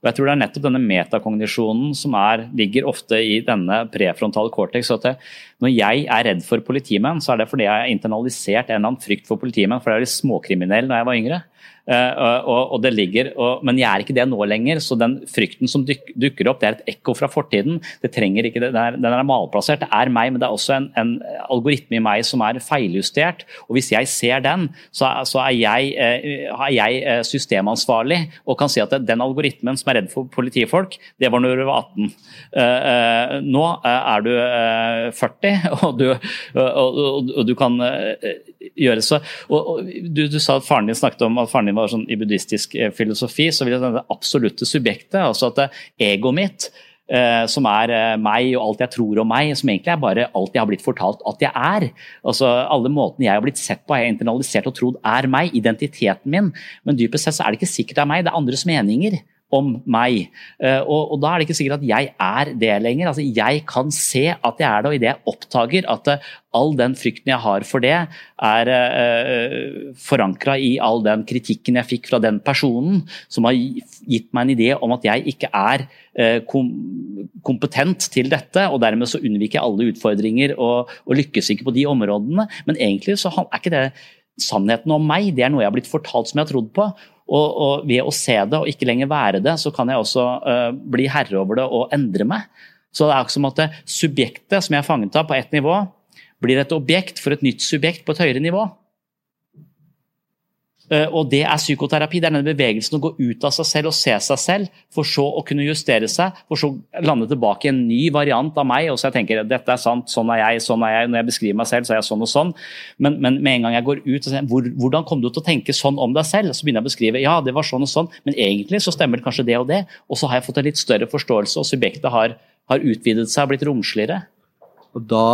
Og jeg tror det er nettopp denne metakognisjonen som er, ligger ofte i denne prefrontale cortex. at det, Når jeg er redd for politimenn, så er det fordi jeg har internalisert en eller annen frykt for politimenn, for jeg er litt småkriminell når jeg var yngre. Uh, og, og, det ligger, og, men jeg er ikke det nå lenger, så den frykten som duk, dukker opp, det er et ekko fra fortiden. det trenger ikke, det, er, Den er malplassert. Det er meg, men det er også en, en, algoritme i meg som er feiljustert. og Hvis jeg ser den, så, så er jeg, er jeg uh, systemansvarlig og kan si at den algoritmen som er redd for politifolk, det var når du var 18. nå er du 40, og du, og, og du kan gjøre så. Du, du sa at faren din snakket om at faren din var sånn i buddhistisk eh, filosofi, så vil jeg det absolutte subjektet, altså at egoet mitt eh, som er eh, meg og alt jeg tror om meg, som egentlig er bare alt jeg har blitt fortalt at jeg er. Altså Alle måtene jeg har blitt sett på, har jeg internalisert og trodd er meg, identiteten min. Men dypest sett så er det ikke sikkert det er meg, det er andres meninger om meg. Og, og, da er det ikke sikkert at jeg er det lenger. Altså, jeg kan se at jeg er det, og idet jeg oppdager at all den frykten jeg har for det, er uh, forankra i all den kritikken jeg fikk fra den personen, som har gitt meg en idé om at jeg ikke er uh, kom kompetent til dette, og dermed så unnviker jeg alle utfordringer og, og, lykkes ikke på de områdene. Men egentlig så er ikke det sannheten om meg, det er noe jeg har blitt fortalt som jeg har trodd på. Og, og ved å se det og ikke lenger være det, så kan jeg også uh, bli herre over det og endre meg. Så det er ikke som at subjektet som jeg er fanget av på ett nivå, blir et objekt for et nytt subjekt på et høyere nivå. Eh, og det er psykoterapi. Det er denne bevegelsen å gå ut av seg selv og se seg selv, for så å kunne justere seg, for så å lande tilbake i en ny variant av meg. og så jeg tenker dette er sant, sånn er jeg, sånn er jeg. Når jeg beskriver meg selv, så er jeg sånn og sånn. Men, men med en gang jeg går ut og sier hvor, hvordan kom du til å tenke sånn om deg selv, så begynner jeg å beskrive ja, det var sånn og sånn, men egentlig så stemmer det kanskje det og det. Og så har jeg fått en litt større forståelse, og subjektet har, har utvidet seg og blitt romsligere. Og da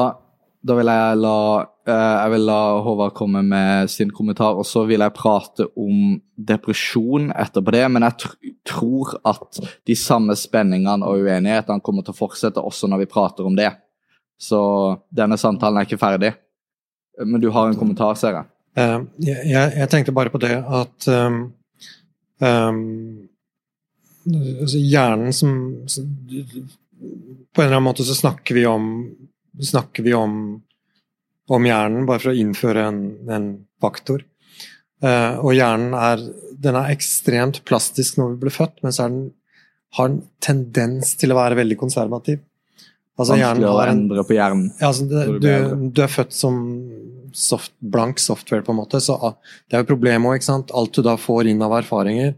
da vil jeg la, jeg vil la Håvard komme med sin kommentar, og så vil jeg prate om depresjon etterpå det. Men jeg tr tror at de samme spenningene og uenighetene kommer til å fortsette også når vi prater om det. Så denne samtalen er ikke ferdig. Men du har en kommentar, ser jeg. Uh, jeg, jeg, tenkte bare på det at um, um, hjernen som På en eller annen måte så snakker vi om snakker vi om, om hjernen, bare for å innføre en, en faktor. Uh, og hjernen er, den er ekstremt plastisk når vi blir født, men så den, har den tendens til å være veldig konservativ. Altså, Vanskelig å endre på hjernen. Ja, altså, det, du, du, er født som soft, blank software, på en måte, så ah, det er jo problemet òg. Alt du da får inn av erfaringer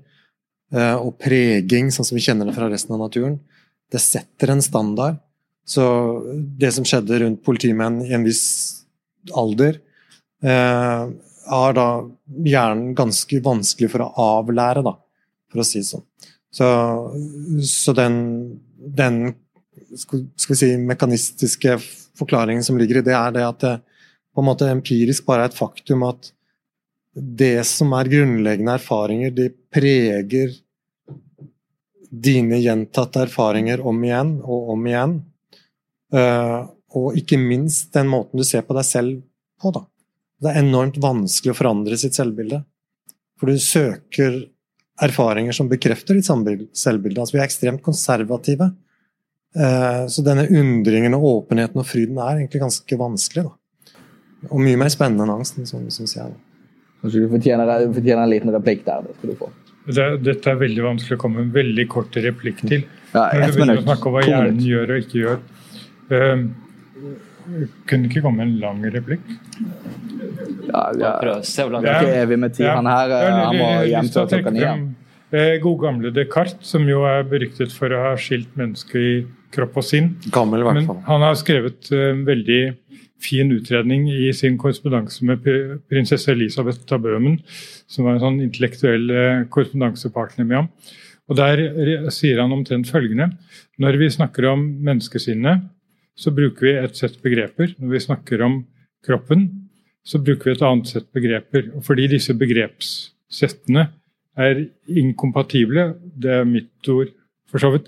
uh, og preging, sånn som vi kjenner det fra resten av naturen, det setter en standard så det som skjedde rundt politimenn i en viss alder, eh, har da hjernen ganske vanskelig for å avlære, da, for å si det sånn. Så, så den, den skal vi si, mekanistiske forklaringen som ligger i det, er det at det på en måte empirisk bare er et faktum at det som er grunnleggende erfaringer, de preger dine gjentatte erfaringer om igjen og om igjen. Uh, og ikke minst den måten du ser på deg selv på. Da. Det er enormt vanskelig å forandre sitt selvbilde. For du søker erfaringer som bekrefter ditt selvbilde. Altså, vi er ekstremt konservative. Uh, så denne undringen og åpenheten og fryden er egentlig ganske vanskelig. Da. Og mye mer spennende enn angsten, syns jeg. Kanskje du fortjener, fortjener, en liten replikk der. Det skal du få. Det, dette er veldig vanskelig å komme med en veldig kort replikk til. Ja, Når du begynner å snakke om hva hjernen gjør og ikke gjør. Uh, kunne ikke komme en lang replikk? Ja, ja. Det er evig med tid. Han her eh, han må hjem til klokka ni. Eh, God gamle Descartes, som jo er beryktet for å ha skilt mennesket i kropp og sinn. Gammel, i hvert fall. Han har skrevet en veldig fin utredning i sin korrespondanse med prinsesse Elisabeth av Bøhmen, som var en sånn intellektuell korrespondansepartner med ham. Og Der sier han omtrent følgende Når vi snakker om menneskesinnet, så bruker vi et sett begreper. Når vi snakker om kroppen, så bruker vi et annet sett begreper. Og fordi disse begrepssettene er inkompatible, det er mitt ord for så vidt,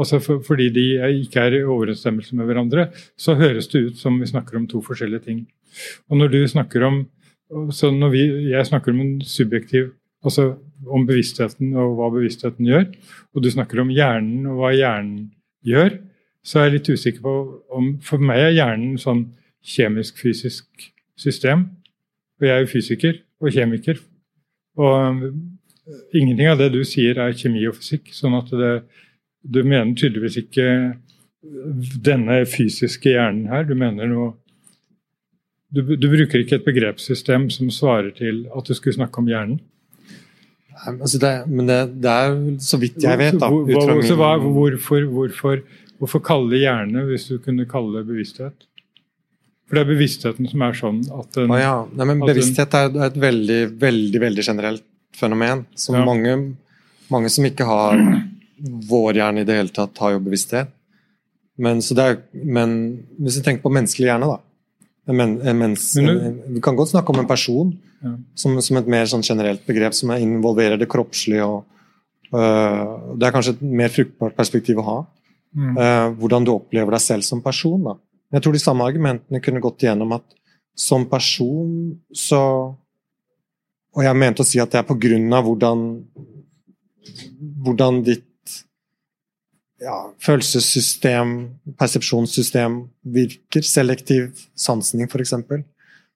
altså for, fordi de ikke er i overensstemmelse med hverandre, så høres det ut som vi snakker om to forskjellige ting. Og når du snakker om så når vi, Jeg snakker om en subjektiv altså om bevisstheten og hva bevisstheten gjør, og du snakker om hjernen og hva hjernen gjør, så er jeg litt usikker på om For meg er hjernen sånn kjemisk-fysisk system. Og jeg er jo fysiker og kjemiker. Og ingenting av det du sier, er kjemi og fysikk. Sånn at det, du mener tydeligvis ikke denne fysiske hjernen her. Du mener noe du, du, bruker ikke et begrepssystem som svarer til at du skulle snakke om hjernen? Altså det, men det, det, er så vidt jeg vet, da. Hvor, hvor, hva, hvorfor, hvorfor Hvorfor kalle hjerne hvis du kunne kalle det bevissthet? For det er bevisstheten som er sånn at den, ah, ja. Nei, men Bevissthet er et veldig, veldig veldig generelt fenomen. Som ja. mange, mange, som ikke har vår hjerne i det hele tatt, har jo bevissthet. Men, er, men hvis du tenker på menneskelig hjerne, da. Men, en mens, du, vi kan godt snakke om en person ja. som, som, et mer sånn generelt begrep som involverer det kroppslige. Og, øh, det er kanskje et mer fruktbart perspektiv å ha. Mm. Uh, hvordan du opplever deg selv som person. Da. Jeg tror de samme argumentene kunne gått igjennom at som person så Og jeg mente å si at det er på grunn av hvordan, hvordan ditt ja, følelsessystem, persepsjonssystem virker. Selektiv sansning, f.eks.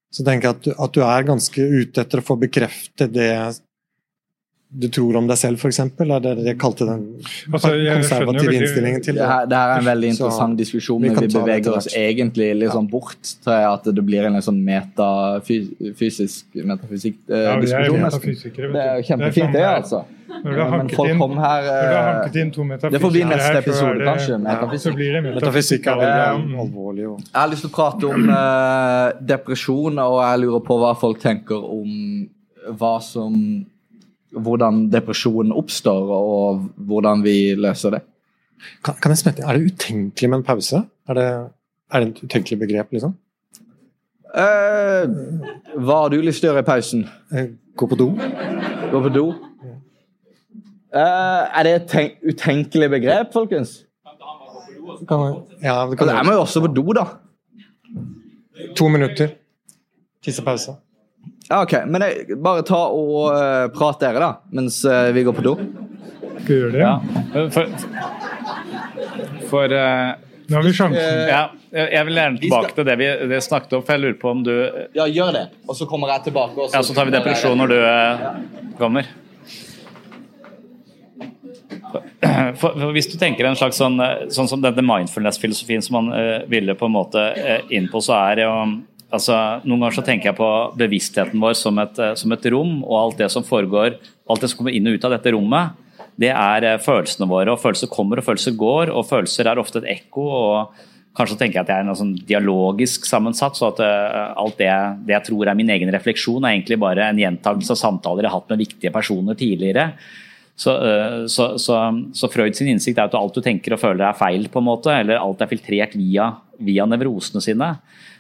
Så tenker jeg at du, at du er ganske ute etter å få bekrefte det du tror om deg selv, f.eks.? Er det det jeg kalte den Altså, konservative veldig- innstillingen til Det her, det her er en veldig Så interessant diskusjon, men vi beveger oss egentlig litt sånn bort til at det blir en litt sånn metafysisk Ja, metafysikk-diskusjon. metafysikere, vet det er kjempefint, det, Det sånn altså. Men folk inn- kom her eh, Det får bli neste episode, det- kanskje. Ja, Metafysikk. det Metafysikk er veldig alvorlig. Og... Jeg har lyst til å prate om eh, depresjon, og jeg lurer på hva folk tenker om hva som Hvordan depresjon oppstår, og hvordan vi løser det. Kan, kan jeg smette? Er det utenkelig med en pause? Er det, er det et utenkelig begrep, liksom? Eh, hva har du lyst til å gjøre i pausen? Eh, Gå på do? Gå på do? Eh, er det et tenk utenkelig begrep, folkens? Kan, jeg- ja, det kan Altså, jeg må jo også på do, da. To minutter. Tissepause. Ja, ok, Men jeg, bare ta og uh, prat dere, da, mens uh, vi går på do. Skal vi gjøre det? Ja. For, for uh, Nå har vi sjansen. ja, jeg vil gjerne tilbake til det vi det snakket om, for jeg lurer på om du Ja, gjør det, og så kommer jeg tilbake. Og Ja, så tar vi depresjon når du eh, kommer. For, for hvis du tenker en slags sånn, sånn som denne mindfulness-filosofien som man ville på en måte inn på, så er det jo altså, Noen ganger så tenker jeg på bevisstheten vår som et, eh, som et rom, og alt det som foregår, alt det som kommer inn og ut av dette rommet, det er eh, følelsene våre. og Følelser kommer og følelser går, og følelser er ofte et ekko. og Kanskje tenker jeg at jeg er noe sånn dialogisk sammensatt, så at eh, alt det, det jeg tror er min egen refleksjon, er egentlig bare en gjentakelse av samtaler jeg har hatt med viktige personer tidligere. Så, eh, så, så, så Freud sin innsikt er at alt du tenker og føler er feil, på en måte, eller alt er filtrert via, via nevrosene sine.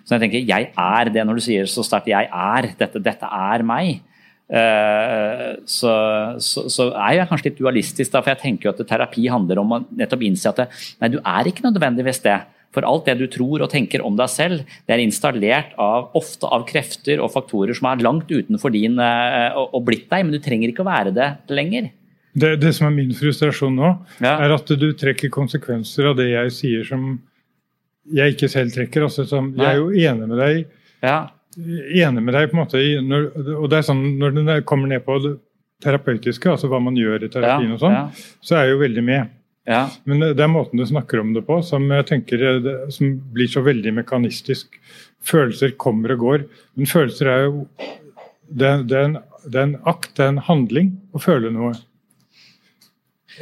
Så jeg tenker, jeg er det når du sier så sterkt 'jeg er', dette, dette er meg. Eh, så, så, så er jeg kanskje litt dualistisk, da, for jeg tenker jo at terapi handler om å nettopp innse at nei, du er ikke nødvendigvis det. For alt det du tror og tenker om deg selv, det er installert av, ofte av krefter og faktorer som er langt utenfor din eh, og, og blitt deg, men du trenger ikke å være det lenger. Det, det som er min frustrasjon nå, Ja. er at du trekker konsekvenser av det jeg sier som jeg ikke selv trekker. Altså, som, jeg er jo enig med deg Ja. enig med deg på en måte når, og det er sånn når du kommer ned på det terapeutiske, altså hva man gjør i terapien Ja, og sånn, så er jeg jo veldig med. Ja. Men det er måten du snakker om det på som jeg tenker som blir så veldig mekanistisk. Følelser kommer og går, men følelser er jo det, det, er en, det er en akt, det er en handling å føle noe.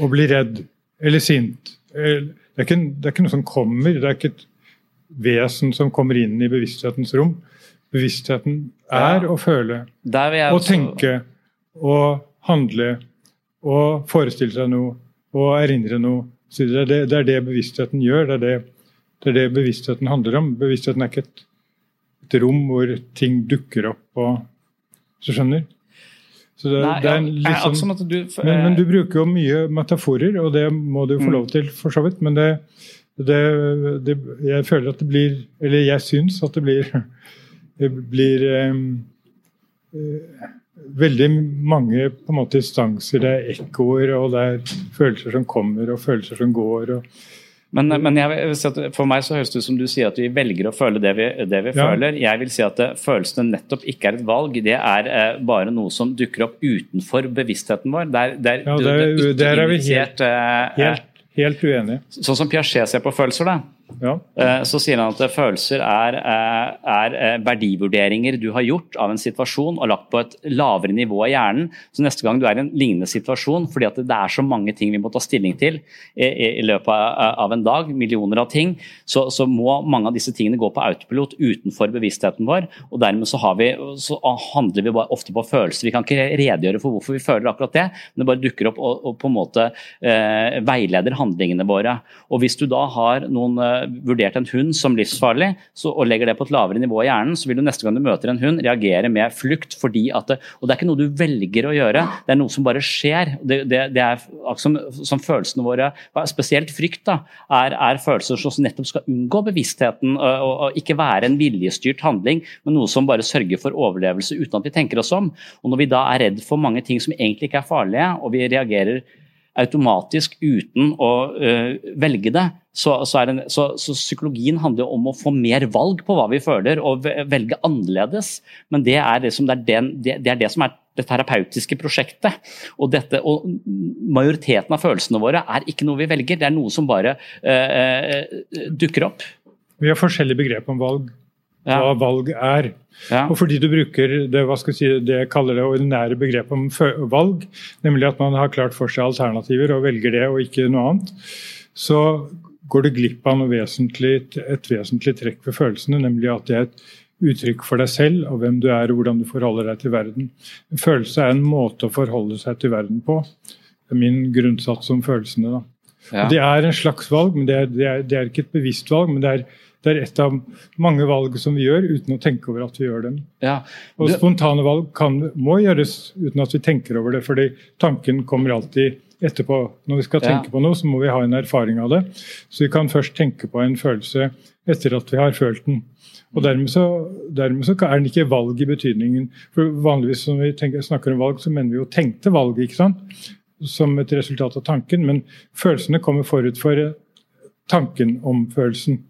Å bli redd eller sint. Eh, Det er, ikke, det er ikke noe som kommer, det er ikke et vesen som kommer inn i bevissthetens rom. Bevisstheten er Ja. å føle også- tenke og handle og forestille seg noe og erindre noe. Så Det er det, det er det bevisstheten gjør. Det er det, det er det bevisstheten handler om. Bevisstheten er ikke et, et rom hvor ting dukker opp og Så skjønner? Så det, Nei, ja, akkurat sånn, du, for, men, men du bruker jo mye metaforer, og det må du få Mm. lov til, for så vidt. Men det, det, det Jeg føler at det blir Eller jeg syns at det blir Det blir um, uh, veldig mange på en måte instanser. Det er ekkoer, og det er følelser som kommer, og følelser som går. og Men, men jeg vil si for meg så høres det ut som du sier at vi velger å føle det vi, det vi Ja. føler. Jeg vil si at følelsene nettopp ikke er et valg, det er eh, bare noe som dukker opp utenfor bevisstheten vår. Der, der, er, Ja, du- det er- du- der er vi initiert, eh, Helt, helt uenige. Sånn som Piaget ser på følelser, da. Ja. Eh, Så sier han at følelser er, eh, er eh, verdivurderinger du har gjort av en situasjon og lagt på et lavere nivå i hjernen. Så neste gang du er i en lignende situasjon, fordi at det er så mange ting vi må ta stilling til i, i, løpet av, av en dag, millioner av ting, så, så må mange av disse tingene gå på autopilot utenfor bevisstheten vår. Og dermed så, har vi, så handler vi ofte på følelser. Vi kan ikke redegjøre for hvorfor vi føler akkurat det, men det bare dukker opp og, og på en måte eh, veileder handlingene våre. Og hvis du da har noen eh, vurdert en hund som livsfarlig så, og legger det på et lavere nivå i hjernen, så vil du neste gang du møter en hund reagere med flukt. fordi at det, Og det er ikke noe du velger å gjøre, det er noe som bare skjer. Det, det, det er som, som følelsene våre, spesielt frykt, da, er, er følelser som nettopp skal unngå bevisstheten og, og, og ikke være en viljestyrt handling, men noe som bare sørger for overlevelse uten at vi tenker oss om. Og når vi da er redd for mange ting som egentlig ikke er farlige, og vi reagerer automatisk uten å øh, velge det. Så, så, en, så, så, psykologien handler om å få mer valg på hva vi føler, og velge annerledes. Men det er, liksom, det, er den, det, det, er det som er det terapeutiske prosjektet. Og, dette, og majoriteten av følelsene våre er ikke noe vi velger, det er noe som bare øh, øh, dukker opp. Vi har forskjellige begrep om valg. Hva valg er. Ja. Og fordi du bruker det, hva skal si, det jeg kaller det ordinære begrepet om valg, nemlig at man har klart for seg alternativer og velger det og ikke noe annet, så går du glipp av vesentlig, et vesentlig trekk ved følelsene, nemlig at det er et uttrykk for deg selv og hvem du er og hvordan du forholder deg til verden. En følelse er en måte å forholde seg til verden på. Det er min grunnsats om følelsene. Ja. Det er en slags valg, men det er, det, er, det er, ikke et bevisst valg. men det er, er et av mange valg som vi gjør uten å tenke over at vi gjør dem. Ja. Og spontane valg kan, må gjøres uten at vi tenker over det, fordi tanken kommer alltid etterpå. Når vi skal tenke ja. på noe, så må vi ha en erfaring av det. Så vi kan først tenke på en følelse etter at vi har følt den. Og dermed så, dermed så er den ikke valg i betydningen for Vanligvis når vi tenker, snakker om valg, så mener vi jo tenkte valg. ikke sant? som et resultat av tanken, men følelsene kommer forut for tanken om følelsen.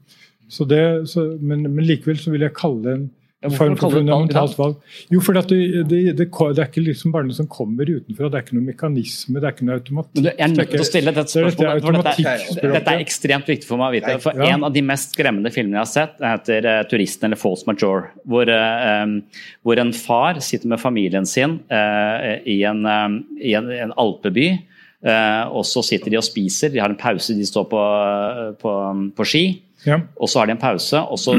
Så det, så, men, men, likevel så vil jeg kalle det en form for fundamentalt valg. Jo, for det, det, det, er ikke liksom bare noe som kommer utenfra. Det er ikke noen mekanisme, det er ikke noe automatikk. Du, jeg er nødt til å stille dette spørsmålet, for dette, dette, er ekstremt viktig for meg å vite. For ja. En av de mest skremmende filmene jeg har sett, heter uh, 'Turisten' eller 'False Major'. Hvor, uh, hvor, en far sitter med familien sin uh, i, en, i en, en alpeby. og så sitter de og spiser, de har en pause, de står på, på, på ski. Ja. Og så har de en pause, og så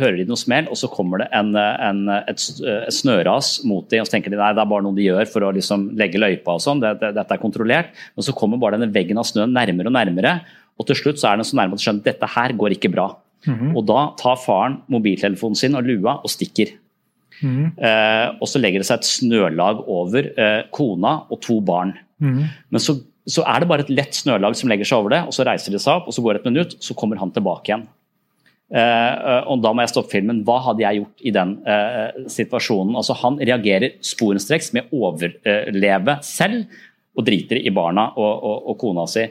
hører de noe smell, og så kommer det en, en, et, et, snøras mot dem, og så tenker de nei, det er bare noe de gjør for å liksom legge løypa og sånn, det, det, dette er kontrollert. Men så kommer bare denne veggen av snø nærmere og nærmere, og til slutt så er den så nærme at de skjønner at dette her går ikke bra. Mm -hmm. Og da tar faren mobiltelefonen sin og lua og stikker. Mm. Eh, og så legger det seg et snølag over eh, kona og to barn. Mm. Men så så er det bare et lett snølag som legger seg over det, og så reiser de seg opp, og så går det et minutt, så kommer han tilbake igjen. Uh, og Da må jeg stoppe filmen. Hva hadde jeg gjort i den uh, situasjonen? Altså Han reagerer sporenstreks med å overleve selv, og driter i barna og, og, og, kona si.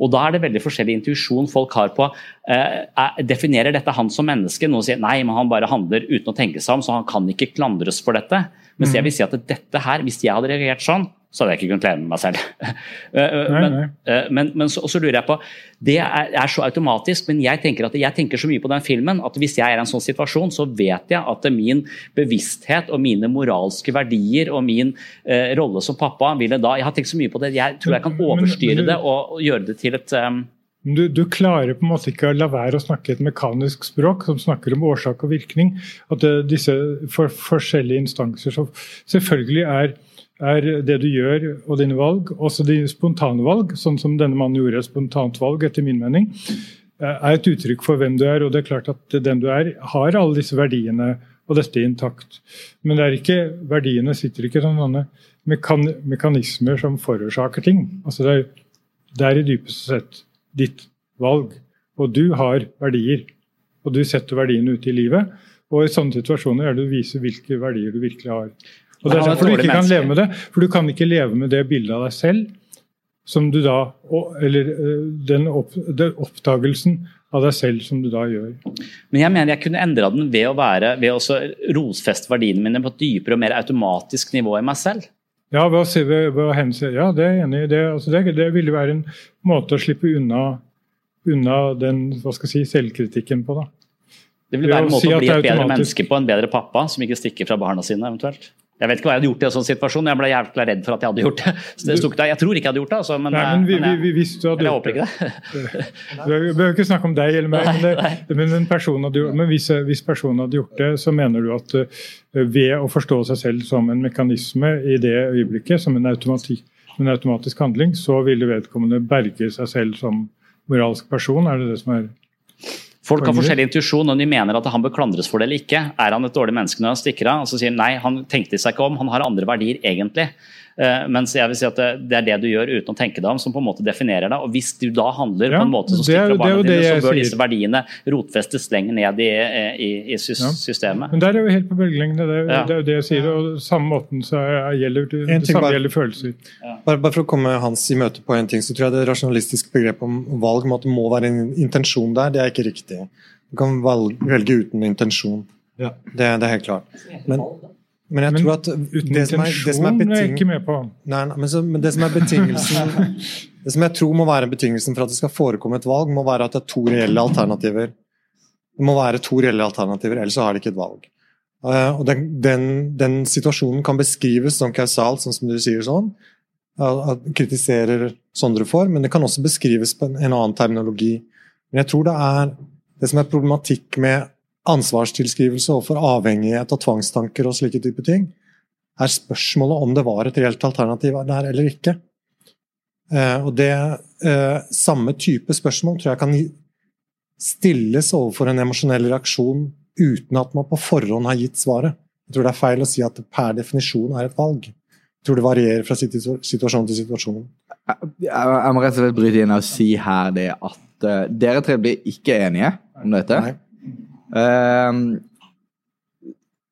Og Da er det veldig forskjellig intuisjon folk har på uh, Definerer dette han som menneske? Noen sier nei, men han bare handler uten å tenke seg om, så han kan ikke klandres for dette. Mens jeg mm. vil si at dette her, hvis jeg hadde reagert sånn, så hadde jeg ikke kunnet leve med meg selv. Eh, eh, men. Eh, men, men så, så, lurer jeg på Det er, er, så automatisk, men jeg tenker, at, jeg tenker så mye på den filmen at hvis jeg er i en sånn situasjon, så vet jeg at min bevissthet og mine moralske verdier og min eh, rolle som pappa ville da Jeg har tenkt så mye på det. Jeg tror jeg kan overstyre det og, og gjøre det til et um, du, du, klarer på en måte ikke å la være å snakke et mekanisk språk som snakker om årsak og virkning. At disse for, forskjellige instanser som selvfølgelig er er det du gjør og dine valg, også dine spontane valg, sånn som denne mannen gjorde et spontant valg, etter min mening, eh, er et uttrykk for hvem du er. Og det er klart at den du er, har alle disse verdiene og dette intakt. Men ikke, verdiene sitter ikke som sånne mekan mekanismer som forårsaker ting. Altså det, er, det er i dypeste sett ditt valg. Og du har verdier. Og du setter verdiene ut i livet. Og i sånne situasjoner er det å vise hvilke verdier du virkelig har. Og Det er derfor du ikke kan leve med det. For du kan ikke leve med det bildet av deg selv som du da Eller eh, den, opp, den oppdagelsen av deg selv som du da gjør. Men jeg mener jeg kunne endra den ved å være, ved å rosfeste verdiene mine på et dypere og mer automatisk nivå i meg selv. Ja, ved å se, ved, ved å hense, ja det er jeg enig i. Det, altså det, det ville være en måte å slippe unna, unna den hva skal jeg si, selvkritikken på. da. Det vil være en måte si å bli et bedre menneske på, en bedre pappa som ikke stikker fra barna sine eventuelt. Jeg vet ikke hva jeg hadde gjort i en sånn situasjon. Jeg ble jævlig redd for at jeg hadde gjort det. Så det Jeg tror ikke jeg hadde gjort det, altså, men, nei, men, vi, men, jeg, hvis du hadde ikke det. Vi behøver ikke snakke om deg eller meg, nei, det, men, hadde, men hvis, hvis, personen hadde gjort det, så mener du at uh, ved å forstå seg selv som en mekanisme i det øyeblikket, som en, en automatisk handling, så ville vedkommende berge seg selv som moralsk person? Er det det som er Folk har forskjellig intuisjon om de mener at han bør klandres for det eller ikke. Er han et dårlig menneske når han stikker av? Og så sier han nei, han tenkte seg ikke om, han har andre verdier egentlig. Uh, mens jeg vil si at det, det, er det du gjør uten å tenke deg om, som på en måte definerer deg. Og hvis du da handler ja, på en måte som stikker barna dine, så bør disse verdiene rotfestes lenger ned i, i, i systemet. Ja. Men der er vi helt på bølgelengde. Det, ja. det, er jo det jeg sier. Og samme måten så gjelder det, det samme bare, gjelder følelser. Bare, bare, for å komme Hans i møte på en ting, så tror jeg det rasjonalistiske begrepet om valg om at det må være en intensjon der. Det er ikke riktig. Du kan velge uten intensjon. Ja. Det, det, er helt klart. Men, men jeg men, tror at det som, er, det som er beting... er ikke med på. Nei, nei, men, så, men, det som er betingelsen Det som jeg tror må være betingelsen for at det skal forekomme et valg, må være at det er to reelle alternativer. Det må være to reelle alternativer, ellers så har det ikke et valg. Uh, og den, den, den, situasjonen kan beskrives som kausalt, sånn som du sier sånn. Uh, kritiserer Sondre for, men det kan også beskrives på en, en annen terminologi. Men jeg tror det er det som er problematikk med ansvarstilskrivelse overfor avhengighet og tvangstanker og slike type ting, er spørsmålet om det var et reelt alternativ der eller ikke. Eh, og det eh, samme type spørsmål tror jeg kan stilles overfor en emosjonell reaksjon uten at man på forhånd har gitt svaret. Jeg tror det er feil å si at det per definisjon er et valg. Jeg tror det varierer fra situasjon til situasjon. Jeg må rett og slett bryte inn og si her det at uh, dere tre blir ikke enige om dette. Nei. Ehm,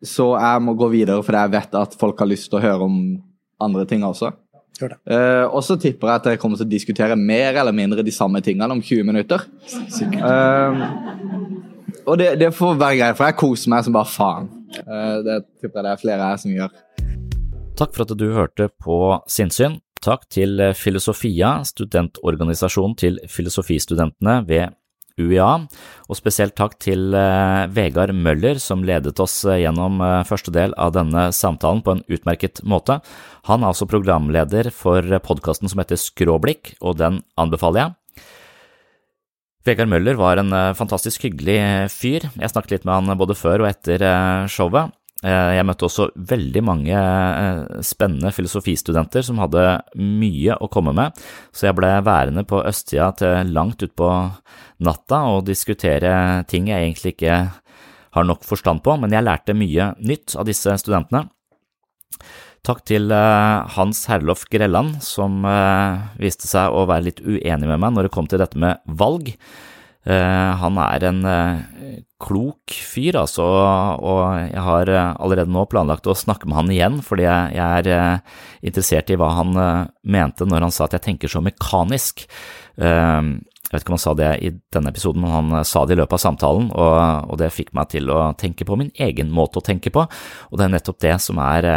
så jeg må gå videre, for jeg vet at folk har lyst til å høre om andre ting også. Uh, og så tipper jeg at jeg kommer til å diskutere mer eller mindre de samme tingene om 20 minutter. Uh, og det, det, får være greit, for jeg koser meg som bare faen. Uh, det tipper jeg det er flere her som gjør. Takk for at du hørte på Sinnsyn. Takk til Filosofia, studentorganisasjonen til filosofistudentene ved UiA, og spesielt takk til eh, Vegard Møller som ledet oss eh, gjennom eh, første del av denne samtalen på en utmerket måte. Han er altså programleder for podkasten som heter Skråblikk, og den anbefaler jeg. Vegard Møller var en fantastisk hyggelig fyr. Jeg snakket litt med han både før og etter showet. Eh, jeg møtte også veldig mange eh, spennende filosofistudenter som hadde mye å komme med, så jeg ble værende på østsida til langt utpå natta og diskutere ting jeg egentlig ikke har nok forstand på, men jeg lærte mye nytt av disse studentene. Takk til eh, Hans Herlof Grelland, som viste seg å være litt uenig med meg når det kom til dette med valg. Eh, han er en eh, klok fyr, altså, og jeg har eh, allerede nå planlagt å snakke med han igjen, fordi jeg, er interessert i hva han mente når han sa at jeg tenker så mekanisk. Jeg vet ikke om han sa det i denne episoden, men han sa det i løpet av samtalen, og, det fikk meg til å tenke på min egen måte å tenke på, og det er nettopp det som er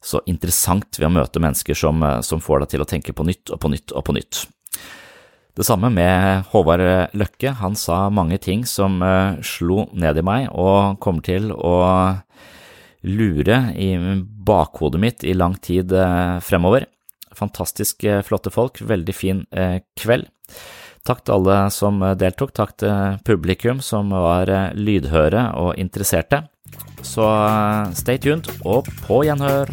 så interessant ved å møte mennesker som, som får deg til å tenke på nytt og på nytt og på nytt. Det samme med Håvard Løkke. Han sa mange ting som uh, slo ned i meg og kommer til å lure i bakhodet mitt i lang tid uh, fremover. Fantastisk uh, flotte folk, veldig fin kveld. Takk til alle som deltok, takk til publikum som var lydhøre og interesserte. Så stay tuned, og på gjenhør!